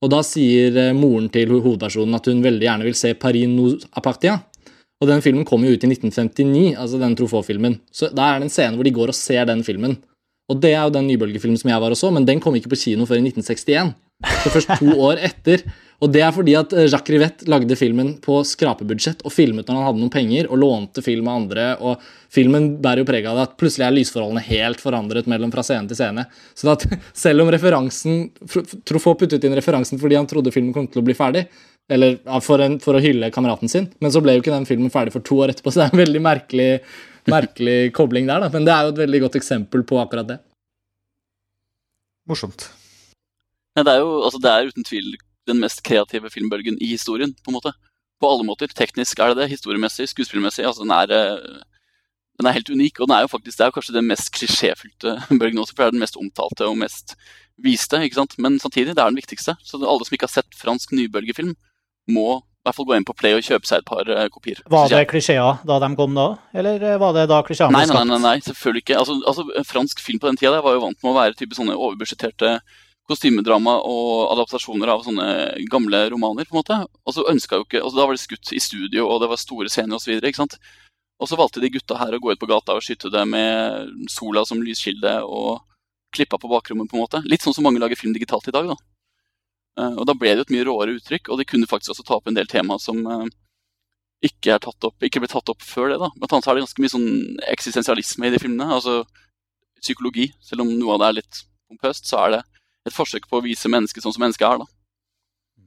Og da sier eh, moren til hovedpersonen at hun veldig gjerne vil se Paris nous appartient. Og den filmen kom jo ut i 1959, altså den Trofos-filmen, Så da er det en scene hvor de går og ser den filmen. Og det er jo den nybølgefilmen som jeg var og så, men den kom ikke på kino før i 1961. Så først to år etter. Og det er fordi at eh, Jacques Rivette lagde filmen på skrapebudsjett og filmet når han hadde noen penger, og lånte film av andre. Og filmen bærer jo preg av det at plutselig er lysforholdene helt forandret mellom fra scene til scene. Så at selv om referansen Truffaut puttet inn referansen fordi han trodde filmen kom til å bli ferdig, eller for, en, for å hylle kameraten sin, men så ble jo ikke den filmen ferdig for to år etterpå, så det er en veldig merkelig, merkelig kobling der, da. Men det er jo et veldig godt eksempel på akkurat det. Morsomt. Ja, det, er jo, altså, det er uten tvil den mest kreative filmbølgen i historien, på en måte. På alle måter. Teknisk er det det, historiemessig, skuespillmessig. Altså, den, er, eh, den er helt unik, og den er jo faktisk, det er jo kanskje den mest klisjéfylte bølgen også, for det er den mest omtalte og mest viste. ikke sant? Men samtidig, det er den viktigste. Så alle som ikke har sett fransk nybølgefilm, må i hvert fall gå inn på Play og kjøpe seg et par eh, kopier. Var det klisjeer da de kom da, eller eh, var det da klisjeene Nei, ble nei, skapt? nei, nei, selvfølgelig ikke. Altså, altså, fransk film på den tida var jo vant med å være type sånne overbudsjetterte kostymedrama og adaptasjoner av sånne gamle romaner. på en måte. Og så ønsket jo ikke, altså Da var det skutt i studio, og det var store scener osv. Og så valgte de gutta her å gå ut på gata og skyte det med sola som lyskilde og klippa på bakrommet. på en måte. Litt sånn som mange lager film digitalt i dag. da. Eh, Og da ble det jo et mye råere uttrykk, og de kunne faktisk også ta opp en del tema som eh, ikke, er tatt opp, ikke ble tatt opp før det. da. Blant annet er det ganske mye sånn eksistensialisme i de filmene. altså Psykologi. Selv om noe av det er litt pompøst, så er det et forsøk på å vise mennesket sånn som mennesket er. da.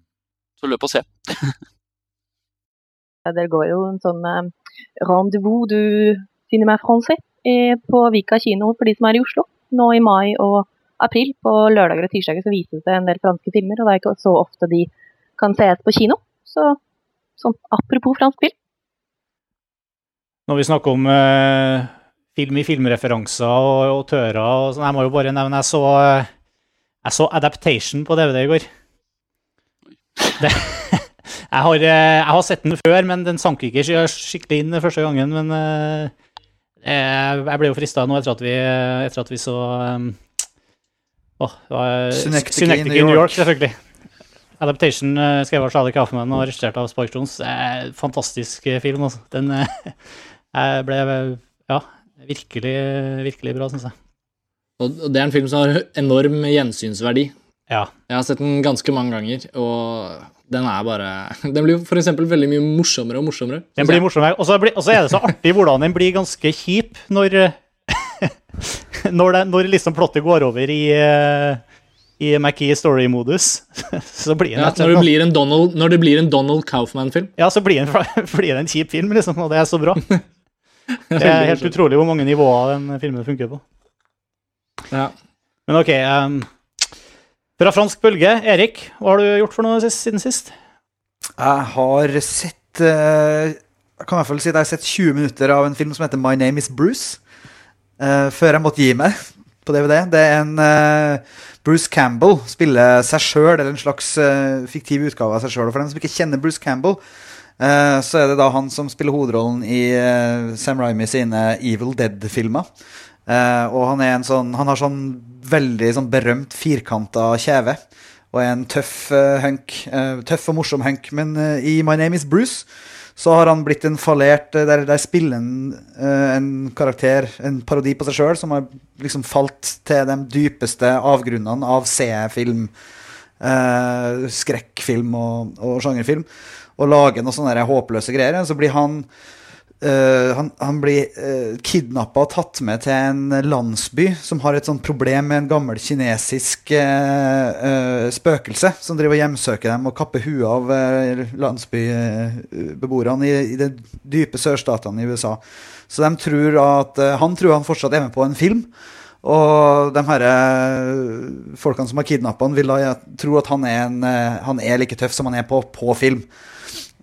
Så løp og se. Det går jo en sånn eh, rendezvous du cinéma français eh, på Vika kino for de som er i Oslo. Nå i mai og april. På lørdager og tirsdager så vises det en del franske filmer, og det er ikke så ofte de kan sees på kino. Så sånn apropos fransk film. Når vi snakker om eh, film i filmreferanser og autører og sånn, jeg må jo bare nevne jeg så, eh, jeg så Adaptation på DVD i går. Det, jeg, har, eh, jeg har sett den før, men den sank ikke skikkelig inn første gangen. Men eh, jeg jeg ble jo frista nå etter at vi, etter at vi så um, det var i New New York, selvfølgelig. Adaptation uh, skrevet av Charlie Kaufman og regissert av Spike Jones. Eh, fantastisk eh, film. Altså. Den eh, ble ja, virkelig, virkelig bra, syns jeg. Og det er en film som har enorm gjensynsverdi. Ja. Jeg har sett den ganske mange ganger, og den er bare Den blir for eksempel veldig mye morsommere og morsommere. Den blir morsommere. Og så blir- og så er det så artig hvordan den blir ganske kjip når Når, det, når liksom plottet går over i eh, i McKee story-modus, så blir den Ja, når, det blir en Donald, når det blir en Donald Kaufman-film. Ja, så blir det en, blir det en kjip film, liksom, og det er så bra. Det er helt utrolig hvor mange nivåer den filmen funker på. Ja. Men ok Um, Fra fransk bølge, Erik, hva har du gjort for noe sist, siden sist? Jeg har sett eh, Jeg kan i hvert fall si at jeg har sett 20 minutter av en film som heter My Name Is Bruce. Eh, før jeg måtte gi meg på DVD. Det er en uh, Bruce Campbell spiller seg sjøl, eller en slags uh, fiktiv utgave av seg sjøl. For dem som ikke kjenner Bruce Campbell, uh, så er det da han som spiller hovedrollen i uh, Sam Raimi sine Evil Dead-filmer. Og han er en sånn Han har sånn veldig sånn berømt firkanta kjeve. Og er en tøff uh, hunk. tøff og morsom hunk. Men i My Name Is Bruce så har han blitt en fallert eh, Der, der spiller han uh, en karakter, en parodi på seg sjøl, som har liksom falt til de dypeste avgrunnene av C-film, eh, skrekkfilm og, og sjangerfilm, og lager noen sånne håpløse greier. Så blir han Eh, han, han blir uh, kidnappa og tatt med til en landsby som har et sånt problem med en gammel kinesisk uh, uh, spøkelse som driver og hjemsøker dem og kapper huet av uh, landsbybeboerne i, i de dype sørstatene i USA. Så de tror at eh, han tror han fortsatt er med på en film. Og de her eh, folkene som har kidnappa han, vil da tro at han er, en, eh, han er like tøff som han er på, på film.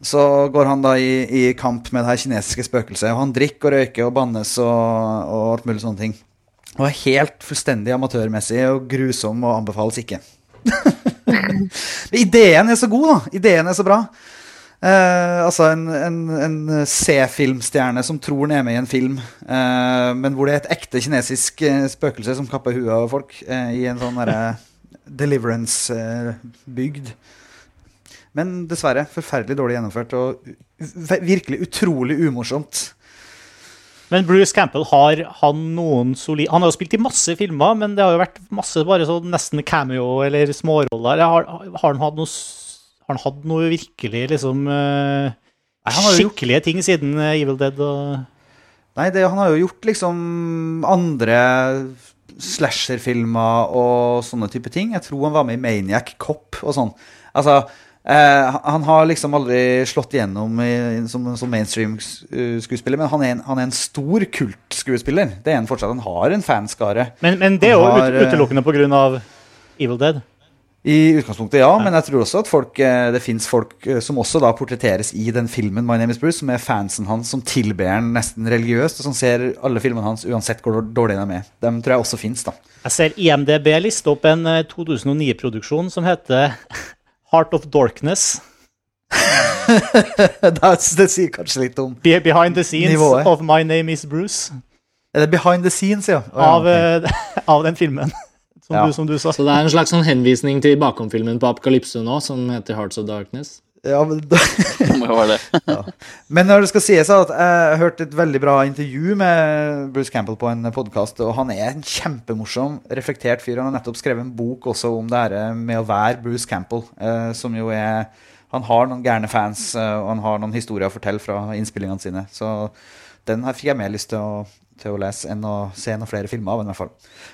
Så går han da i, i kamp med det her kinesiske spøkelset. Og han drikker og røyker og bannes og, og alt mulig sånne ting. Og er helt fullstendig amatørmessig og grusom og anbefales ikke. Ideen er så god, da. Ideen er så bra. Eh, altså en, en, en C-filmstjerne som tror han er med i en film, eh, men hvor det er et ekte kinesisk eh, spøkelse som kapper huet av folk eh, i en sånn derre deliverance-bygd. Men dessverre forferdelig dårlig gjennomført og virkelig utrolig umorsomt. Men Bruce Campbell, har han noen solid Han har jo spilt i masse filmer, men det har jo vært masse bare sånn nesten cameo eller småroller. Har, har han hatt noe Har han hatt noe virkelig liksom uh, Skikkelige ting siden eh, Evil Dead og Nei, det, han har jo gjort liksom andre slasherfilmer og sånne type ting. Jeg tror han var med i Maniac Cop og sånn. Altså, eh, han har liksom aldri slått igjennom i, som, som mainstream-skuespiller, men han er, en, han er en stor kultskuespiller. Det er han fortsatt. Han har en fanskare. Men, men det er jo ut, eh, utelukkende pga. Evil Dead. I utgangspunktet, ja, men jeg tror også at folk, eh, det fins folk eh, som også da portretteres i den filmen My Name Is Bruce, som er fansen hans, som tilber han nesten religiøst, og som ser alle filmene hans uansett hvor dårlig de er. Dem tror jeg også fins, da. Jeg ser IMDb liste opp en eh, 2009-produksjon som heter Heart of Darkness. det, det sier kanskje litt om Be behind the scenes Nivået. of My Name Is Bruce. Er det behind the scenes, ja? Oh, ja, Av, eh, av den filmen, som, Ja. du, som du sa. Så det er en slags sånn henvisning til bakom-filmen på Apokalypse nå, som heter Hearts of Darkness. Ja, men, da, Det må jo være det. men når det skal sies at jeg hørte et veldig bra intervju med Bruce Campbell på en podkast, og han er en kjempemorsom, reflektert fyr. Han har nettopp skrevet en bok også om det her med å være Bruce Campbell, eh, som jo er Han har noen gærne fans, eh, og han har noen historier å fortelle fra innspillingene sine. Så den her fikk jeg mer lyst til å, til å lese enn å se noen flere filmer av den, i hvert fall.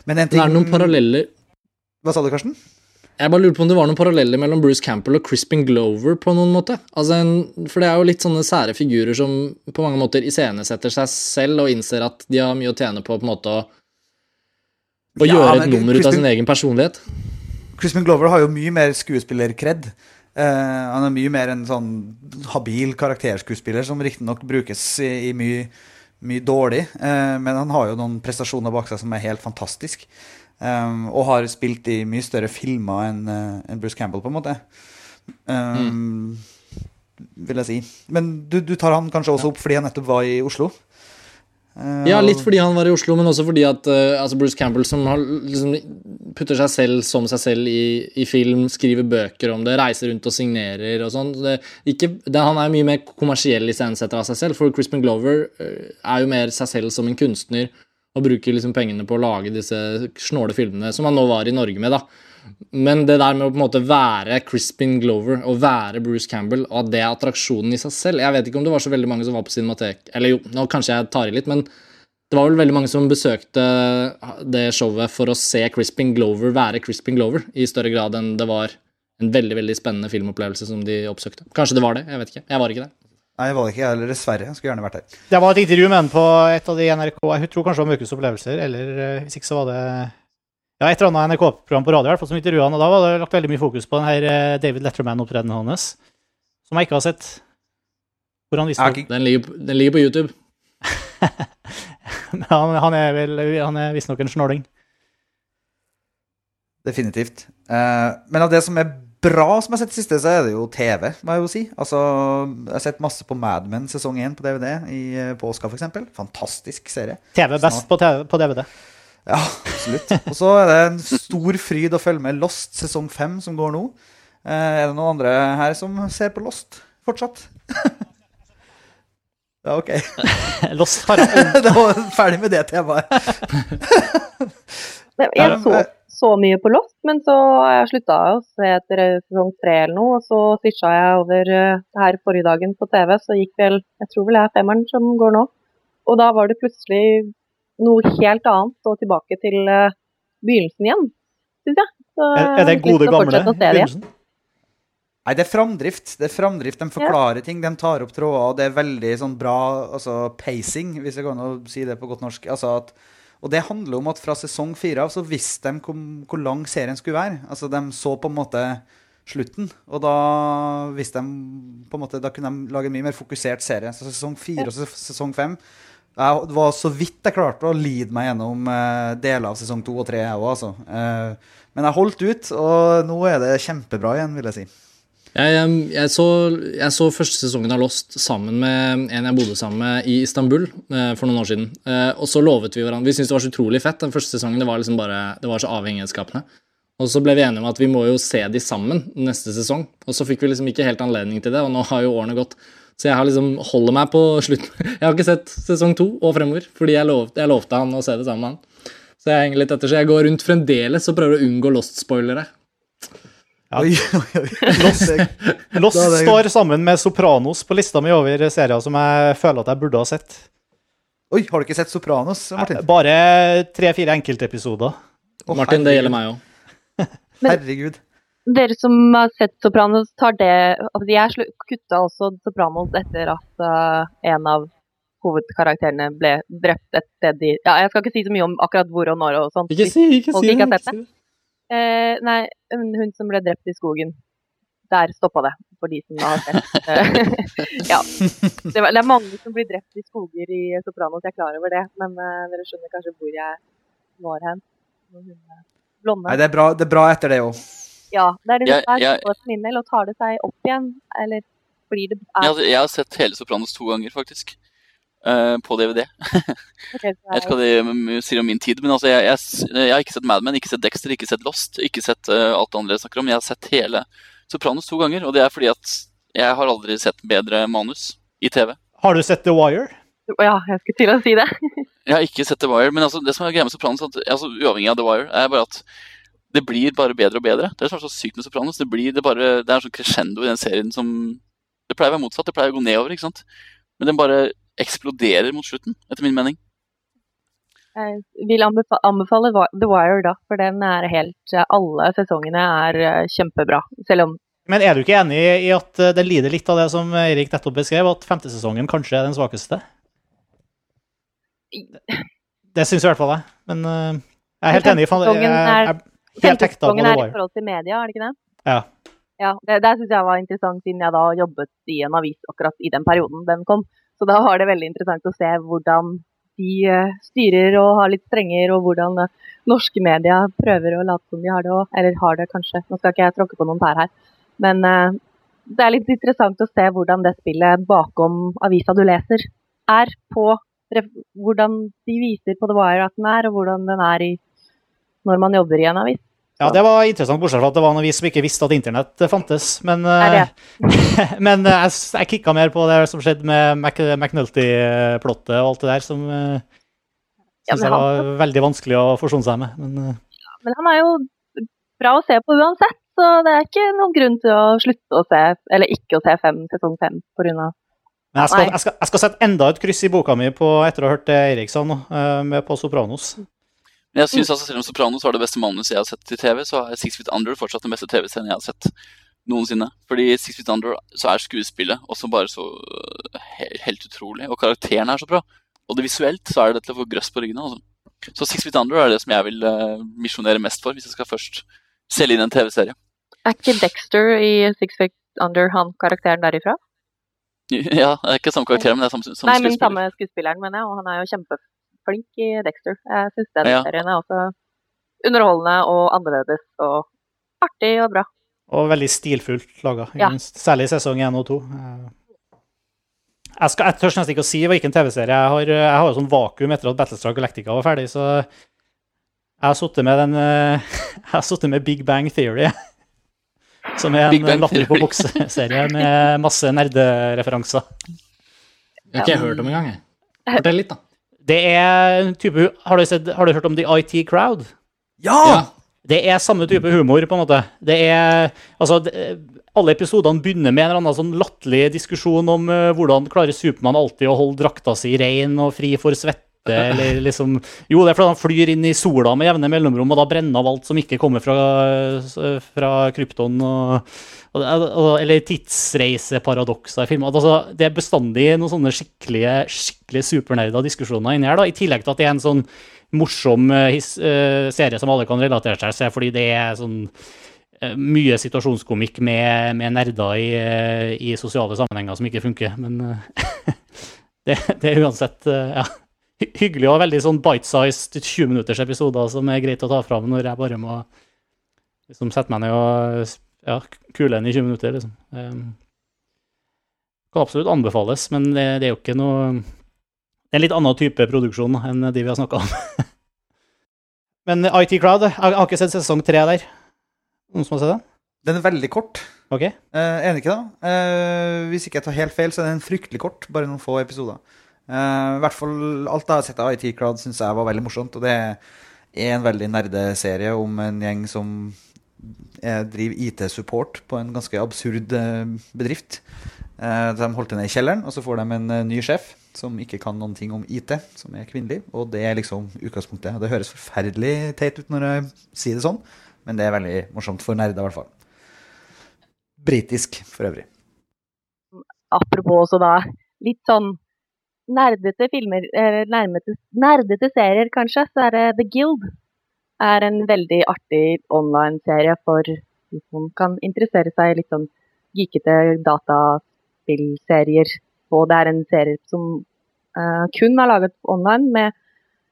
Men en ting... Det er noen paralleller Hva sa du, Karsten? Jeg bare lurer på om det var noen paralleller mellom Bruce Campbell og Crispin Glover på noen måte. Altså en, for det er jo litt sånne sære figurer som på mange måter iscenesetter seg selv og innser at de har mye å tjene på på en måte å, å Ja, gjøre men et nummer ut av sin egen personlighet. Crispin Glover har jo mye mer skuespillerkred. Uh, han er mye mer en sånn habil karakterskuespiller som riktignok brukes i, i mye, mye dårlig, uh, men han har jo noen prestasjoner bak seg som er helt fantastisk. Um, og har spilt i mye større filmer enn eh, enn Bruce Campbell, på en måte. Um, Vil jeg si. Men du, du tar han kanskje også opp fordi han nettopp var i Oslo? Uh, Ja, litt fordi han var i Oslo, men også fordi at uh, altså Bruce Campbell som har, liksom, putter seg selv som seg selv i, i film, skriver bøker om det, reiser rundt og signerer og sånn. Han er mye mer kommersiell iscenesetter av seg selv, for Crispin Glover eh, er jo mer seg selv som en kunstner og bruker liksom pengene på å lage disse snåle filmene som han nå var i Norge med, da. Men det der med å på en måte være Crispin Glover og være Bruce Campbell, og at det er attraksjonen i seg selv Jeg vet ikke om det var så veldig mange som var på Cinematek Eller jo, nå kanskje jeg tar i litt, men det var vel veldig mange som besøkte det showet for å se Crispin Glover være Crispin Glover, i større grad enn det var en veldig veldig spennende filmopplevelse som de oppsøkte. Kanskje det var det, jeg vet ikke. Jeg var ikke der. Nei, jeg var det ikke, jeg heller, dessverre. Jeg skulle gjerne vært der. Det var et intervju med henne på et av de NRK Jeg tror kanskje det var Mørkets opplevelser, eller eh, hvis ikke så var det ja, et eller annet NRK-program på radio i hvert fall som intervjua han, og da var det lagt veldig mye fokus på den her eh, David Letterman-opptredenen hans, som jeg ikke har sett. Hvor han visste har Den ligger, den ligger på YouTube. Han, han er vel Han er visstnok en snåling. Definitivt. Uh, men av det som er bra som jeg har sett i siste, så er det jo TV, må jeg jo si. Altså, jeg har sett masse på Mad Men sesong 1 på DVD i eh, påska, f.eks. Fantastisk serie. TV best på, TV, på DVD. Ja, absolutt. Og så er det en stor fryd å følge med Lost sesong 5 som går nå. Eh, er det noen andre her som ser på Lost fortsatt? ja, ok. Lost har det var ferdig med det temaet. Jeg så så mye på Lost, men så har jeg slutta å se etter sesong tre eller noe. Og så switcha jeg over eh, her forrige dagen på TV, så gikk vel Jeg tror vel det er femmeren som går nå. Og da var det plutselig noe helt annet og tilbake til eh, begynnelsen igjen, syns jeg. Så Er, er det gode, gamle begynnelsen? Nei, det er framdrift. Det er framdrift. De forklarer ting, de tar opp tråder, og det er veldig sånn bra altså, pacing, hvis jeg kan si det på godt norsk. Altså at, og det handler om at fra sesong fire av så visste de hvor, hvor lang serien skulle være. Altså, de så på en måte slutten, og da visste de på en måte, Da kunne de lage en mye mer fokusert serie. Så sesong fire og sesong fem Det var så vidt jeg klarte å lide meg gjennom eh, deler av sesong to og tre, jeg òg, altså. Eh, men jeg holdt ut, og nå er det kjempebra igjen, vil jeg si. Jeg, jeg, så, jeg så første sesongen av Lost sammen med en jeg bodde sammen med i Istanbul eh, for noen år siden. Eh, og så lovet vi hverandre Vi syntes det var så utrolig fett. Den første sesongen det var liksom bare, det var så avhengighetsskapende. Og så ble vi enige om at vi må jo se de sammen neste sesong. Og så fikk vi liksom ikke helt anledning til det, og nå har jo årene gått. Så jeg har liksom holder meg på slutten. Jeg har ikke sett sesong to og fremover, fordi jeg, lov, jeg lovte han å se det sammen med han. Så jeg henger litt etter, så jeg går rundt fremdeles og prøver å unngå Lost-spoilere. Oi, oi, oi. Lost, Lost det- står sammen med Sopranos på lista mi over serier som jeg føler at jeg burde ha sett. Oi, har du ikke sett Sopranos, Martin? Bare tre-fire enkeltepisoder. Oh, Martin, det gjelder meg òg. Herregud. Dere som har sett Sopranos, tar det altså Jeg kutta også Sopranos etter at uh, en av hovedkarakterene ble drept et sted i Ja, jeg skal ikke si så mye om akkurat hvor og når og sånt. Ikke si, ikke si ikke si det. Eh, nei, hun som ble drept i skogen. Der stoppa det, for de som har sett. Eh, ja. Det, var, det er mange som blir drept i skoger i Sopranos, jeg er klar over det. Men eh, dere skjønner kanskje hvor jeg var hen. Er blonde. Nei, det er bra, det er bra etter det òg. Ja, det er det som er sånn for min del. Og tar det seg opp igjen, eller blir det er, jeg, jeg har sett hele Sopranos to ganger, faktisk. Eh, på DVD. okay, Jeg vet ikke hva det mm, sier om min tid, men altså, jeg, jeg, jeg har ikke sett Mad Men, ikke sett Dexter, ikke sett Lost, ikke sett uh, alt det andre jeg snakker om. Jeg har sett hele Sopranos to ganger, og det er fordi at jeg har aldri sett bedre manus i TV. Har du sett The Wire? Ja, jeg skulle til å si det. Jeg har ikke sett The Wire, men altså, det som er greia med Sopranos, at, altså, uavhengig av The Wire, er bare at det blir bare bedre og bedre. Det er så sykt med Sopranos. Det, blir, det, bare, det er sånn crescendo i den serien som Det pleier å være motsatt. Det pleier å gå nedover, ikke sant. Men den bare eksploderer mot slutten, etter min mening. Jeg vil anbefale The Wire, da, for den er helt Alle sesongene er eh, kjempebra. Selv om Men er du ikke enig i at eh, det lider litt av det som Erik nettopp beskrev, at femte sesongen kanskje er den svakeste? Det syns i hvert fall jeg. Men eh, jeg er helt enig. Fan, jeg, Sesongen jeg, jeg, helt hekta på Sesongen The er i forhold til media, er det ikke det? Ja. Ja, Det, det syns jeg var interessant, siden jeg da jobbet i en avis akkurat i den perioden den kom. Så da var det veldig interessant å se hvordan de eh, styrer og har litt strenger, og hvordan eh, norske media prøver å late som de har det òg. Eller har det, kanskje. Nå skal ikke jeg tråkke på noen tær her. Men eh, det er litt interessant å se hvordan det spillet bakom avisa du leser, er på Hvordan de viser på The Wire at den er, og hvordan den er i når man jobber i en avis. Ja, det var interessant, bortsett fra at det var noen vi som ikke visste at internett eh, fantes. Men, eh, men eh, jeg, jeg kicka mer på det som skjedde med Mac McNulty-plottet og alt det der, som uh, Ja, syns men jeg han- var veldig vanskelig å forsone seg med. Men ja, Men han er jo bra å se på uansett, så det er ikke noen grunn til å slutte å se, eller ikke å se fem, sesong fem pga. Men jeg skal, jeg, skal, jeg skal sette enda et kryss i boka mi på, etter å ha hørt det Eirik sa nå, eh, med på Sopranos. Men jeg synes altså, Selv om Sopranos var det beste manuset jeg har sett i TV, så er Six Feet Under fortsatt den beste TV-serien jeg har sett noensinne. Fordi i Six Feet Under så er skuespillet også bare så øh, helt utrolig, og karakteren er så bra. Og det visuelt så er det til å få grøss på ryggene. Altså. Så Six Feet Under er det som jeg vil uh, misjonere mest for, hvis jeg skal først selge inn en TV-serie. Er ikke Dexter i Six Feet Under han karakteren derifra? Ja, det er ikke samme karakter, men det er samme, samme Nei, men skuespiller. samme skuespilleren, mener jeg, og han er jo kjempeflink i Dexter. Jeg syns den Ja. serien er også underholdende og annerledes og artig og bra. Og veldig stilfullt laga, Ja. særlig i sesong 1 og 2. Jeg, skal, jeg tør nesten ikke å si det var ikke en TV-serie jeg har. Jeg har jo sånn vakuum etter at Battlestar Galactica var ferdig, så jeg har sittet med den eh, Jeg har sittet med Big Bang Theory. Som er en latter på bokseserie med masse nerdereferanser. Det har ikke jeg hørt om engang. Fortell litt, da. Det er en type Har du, sett, har du hørt om The IT Crowd? Ja! Ja. Det er samme type humor, på en måte. Det er Altså, det, alle episodene begynner med en eller annen sånn latterlig diskusjon om uh, hvordan klarer Supermann alltid å holde drakta si rein og fri for svette, eller liksom Jo, det er fordi han flyr inn i sola med jevne mellomrom, og da brenner av alt som ikke kommer fra, fra krypton og, og, Eller tidsreiseparadokser i filmer. Altså, det er bestandig noen sånne skikkelige, skikkelig supernerda diskusjoner inni her, da, i tillegg til at det er en sånn morsom eh, his, eh, serie som alle kan relatere seg til, fordi det er sånn eh, mye situasjonskomikk med, med nerder i, i sosiale sammenhenger som ikke funker. Men det, det er uansett ja, hyggelig og veldig sånn bite-sized 20 minutters episoder som er greit å ta fram når jeg bare må liksom sette meg ned og ja, kule den i 20 minutter, liksom. Um, kan absolutt anbefales, men det, det er jo ikke noe Det er en litt annen type produksjon enn de vi har snakka om. men IT Crowd, jeg har ikke sett sesong tre der. Noen som har sett den? Den er veldig kort. Ok. Eh, enig ikke, da? Eh, hvis ikke jeg tar helt feil, så er den fryktelig kort. Bare noen få episoder. Eh, I hvert fall alt jeg har sett av IT Crowd, syns jeg var veldig morsomt. Og det er en veldig nerdeserie om en gjeng som eh, driver IT-support på en ganske absurd eh, bedrift. De holdt henne i kjelleren, og så får de en ny sjef som ikke kan noen ting om IT, som er kvinnelig. Og det er liksom utgangspunktet. Det høres forferdelig teit ut når jeg sier det sånn, men det er veldig morsomt for nerder, i hvert fall. Britisk, for øvrig. Apropos også da litt sånn nerdete filmer, eller nærmete, nerdete serier kanskje, så er det The Guild. er en veldig artig online-serie for de som kan interessere seg i litt sånn geekete dataspillserier. Og det er en serie som uh, kun er laget online, med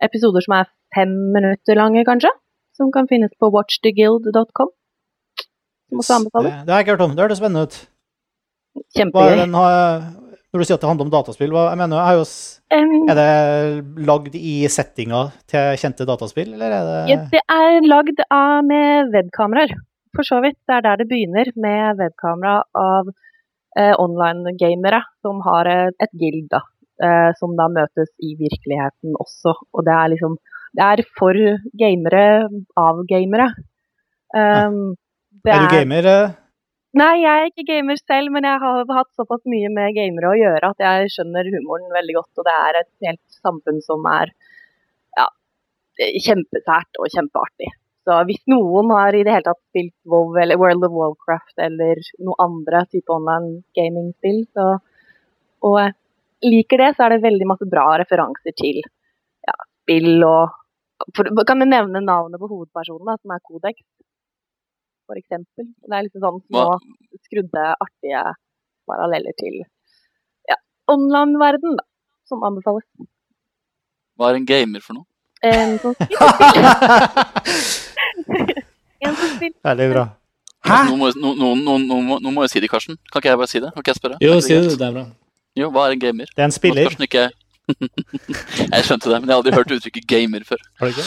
episoder som er fem minutter lange, kanskje. Som kan finnes på watchtheguild.com. Som også Det, anbefales. det har jeg ikke hørt om. Det hørtes spennende ut. Hva Kjempegøy. den har, når du sier at det handler om dataspill, hva, jeg mener, jeg Um, er det lagd i settinga til kjente dataspill, eller er det Ja, det er lagd av med webkameraer, for så vidt. Det er der det begynner, med webkamera av eh, online-gamere som har eh, et guild, da. Eh, som da møtes i virkeligheten også. Og det er liksom Det er for gamere av gamere. Um, det Er du gamer? Nei, jeg er ikke gamer selv, men jeg har hatt såpass mye med gamere å gjøre at jeg skjønner humoren veldig godt. Og det er et helt samfunn som er ja, kjempesært og kjempeartig. Så hvis noen har i det hele tatt spilt WoW eller World of Warcraft eller noe andre type online gaming-spill, og liker det, så er det veldig masse bra referanser til ja, spill og for, Kan jeg nevne navnet på hovedpersonen, da, som er Codex? Eksempel. Det er liksom sånn små Hva, skrudde, artige paralleller til ja, online-verden, da, som anbefales. hva er en gamer for noe? En som spiller En som spiller Veldig bra. Hæ? Nå må, nå, nå, nå må, jo si det, Karsten. Kan ikke jeg bare si det? Kan ikke jeg spørre? Jo, si det, det er bra. Jo, hva er en gamer? Det er en spiller. Karsten ikke Jeg skjønte det, men jeg har aldri hørt uttrykket gamer før. Har du ikke?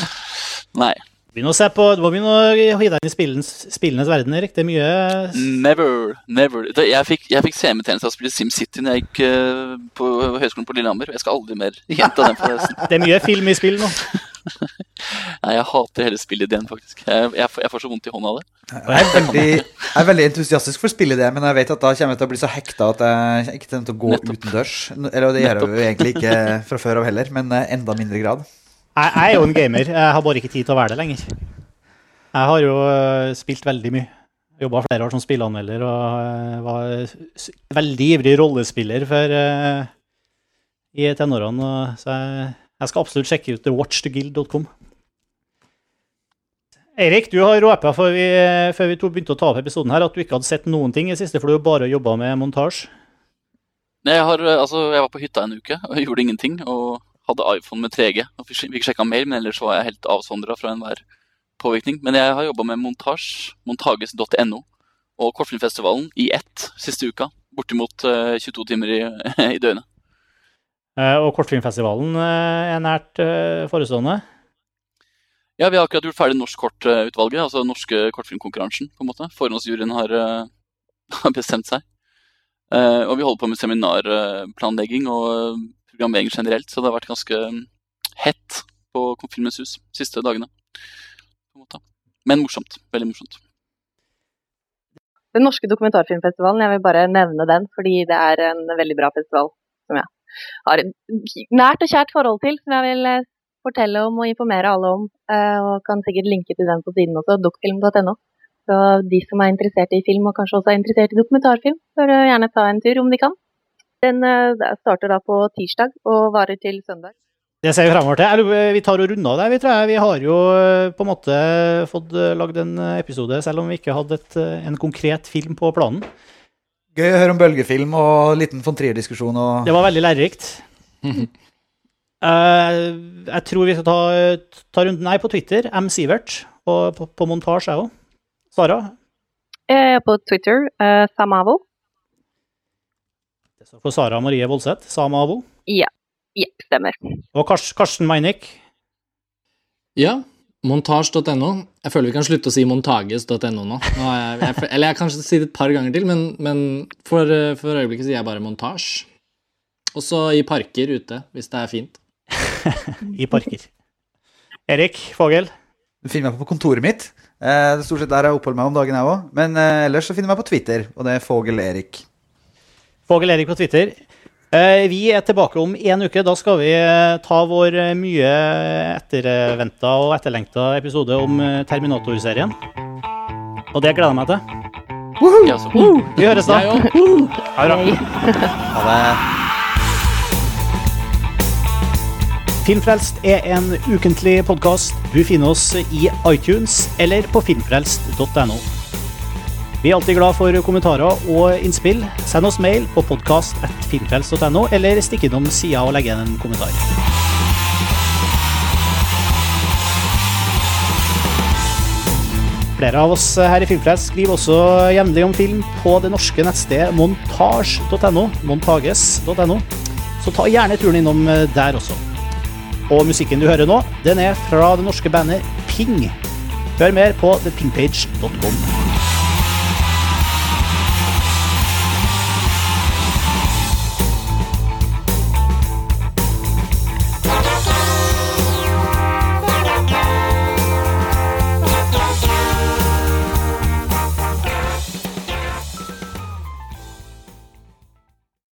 Nei. Begynn å se på, du må begynne å hive deg inn i spillens, spillenes verden, Erik. Det er mye Never. Never. Jeg fikk, jeg fikk CM-tjeneste av å spille SimCity når jeg gikk eh, på høyskolen på Lillehammer. Jeg skal aldri mer gjenta den forresten. Det er mye film i spill nå. Nei, jeg hater hele spillideen, faktisk. Jeg, jeg, jeg får så vondt i hånda av det. Jeg er, veldig, jeg er veldig entusiastisk for spillideen, men jeg vet at da kommer jeg til å bli så hekta at jeg ikke kommer til å gå Nettopp. utendørs. Eller det gjør jeg jo egentlig ikke fra før av heller, men eh, enda mindre grad. Jeg, jeg er jo en gamer. Jeg har bare ikke tid til å være det lenger. Jeg har jo øh, spilt veldig mye. Jobba flere år som spilleanmelder og øh, var veldig ivrig rollespiller før øh, i tenårene. Så jeg, jeg skal absolutt sjekke ut watchtheguild.com. Eirik, du har råpa før vi, før vi begynte å ta opp episoden her, at du ikke hadde sett noen ting i siste, for du har bare jobba med montasje. Nei, Jeg, eh, altså, jeg var på hytta en uke og gjorde ingenting. Og hadde iPhone med 3G. Og fikk sjekka mail, men ellers var jeg helt avsondra fra enhver påvirkning. Men jeg har jobba med montasj, montages.no, og Kortfilmfestivalen i ett siste uka. Bortimot eh, 22 timer i, i døgnet. Eh, Og Kortfilmfestivalen øh, er nært forestående. Ja, vi har akkurat gjort ferdig Norsk Kortutvalget, altså norske kortfilmkonkurransen. på en måte. Forhåndsjuryen har, eh, har bestemt seg. Eh, og vi holder på med seminarplanlegging og eh, programmering generelt, så det har vært ganske mm, hett på Filmens hus de siste dagene. Men morsomt. Veldig morsomt. Den norske dokumentarfilmfestivalen, jeg vil bare nevne den, fordi det er en veldig bra festival som jeg har et nært og kjært forhold til, som jeg vil eh, fortelle om og informere alle om. eh, Og kan sikkert linke til den på siden også, dokfilm.no. Så de som er interessert i film, og kanskje også er interessert i dokumentarfilm, bør eh, gjerne ta en tur om de kan. Den eh, starter da på tirsdag og varer til søndag. Det ser vi fremover til. Vi tar og runder av det. Vi, tror jeg. vi har jo øh, på en måte fått lagd en episode, selv om vi ikke hadde et, en konkret film på planen. Gøy å høre om bølgefilm og liten von Trier-diskusjon. Og... Det var veldig lærerikt. uh, jeg tror vi skal ta, ta runden Nei, på Twitter. M. Sivert. Og på, på montasje, jeg òg. Sara? Eh, på Twitter, Uh, Samavo. Det står for Sara Marie Voldseth, Sama Abo. Ja. ja stemmer. Og Kars Karsten Meinick. Ja, montasj.no. Jeg føler vi kan slutte å si montages.no nå. nå jeg, jeg, eller jeg kan kanskje si det et par ganger til, men, men for, for øyeblikket sier jeg bare montasj. Også i parker ute, hvis det er fint. i parker. Erik Fogel. Du finner meg på kontoret mitt. Eh, det er stort sett der jeg oppholder meg om dagen, jeg òg. Men eh, ellers så finner du meg på Twitter, og det er Fogel-Erik. Fogel Erik på Twitter. Eh, Vi er tilbake om én uke. Da skal vi eh, ta vår eh, mye etterventa og etterlengta episode om Terminator-serien. Og det gleder jeg meg til. Ja, så. Vi høres da. Jeg. Ha det bra. Ha det. Filmfrelst er en ukentlig podkast. Du finner oss i iTunes eller på filmfrelst.no. Vi er alltid glad for kommentarer og innspill. Send oss mail på podkast.filmfrelst.no, eller stikk innom sida og legg igjen en kommentar. Flere av oss her i Filmfrelst skriver også jevnlig om film på det norske nettstedet montage.no. montages.no. Så ta gjerne turen innom der også. Og musikken du hører nå, den er fra det norske bandet Ping. Hør mer på thepingpage.com.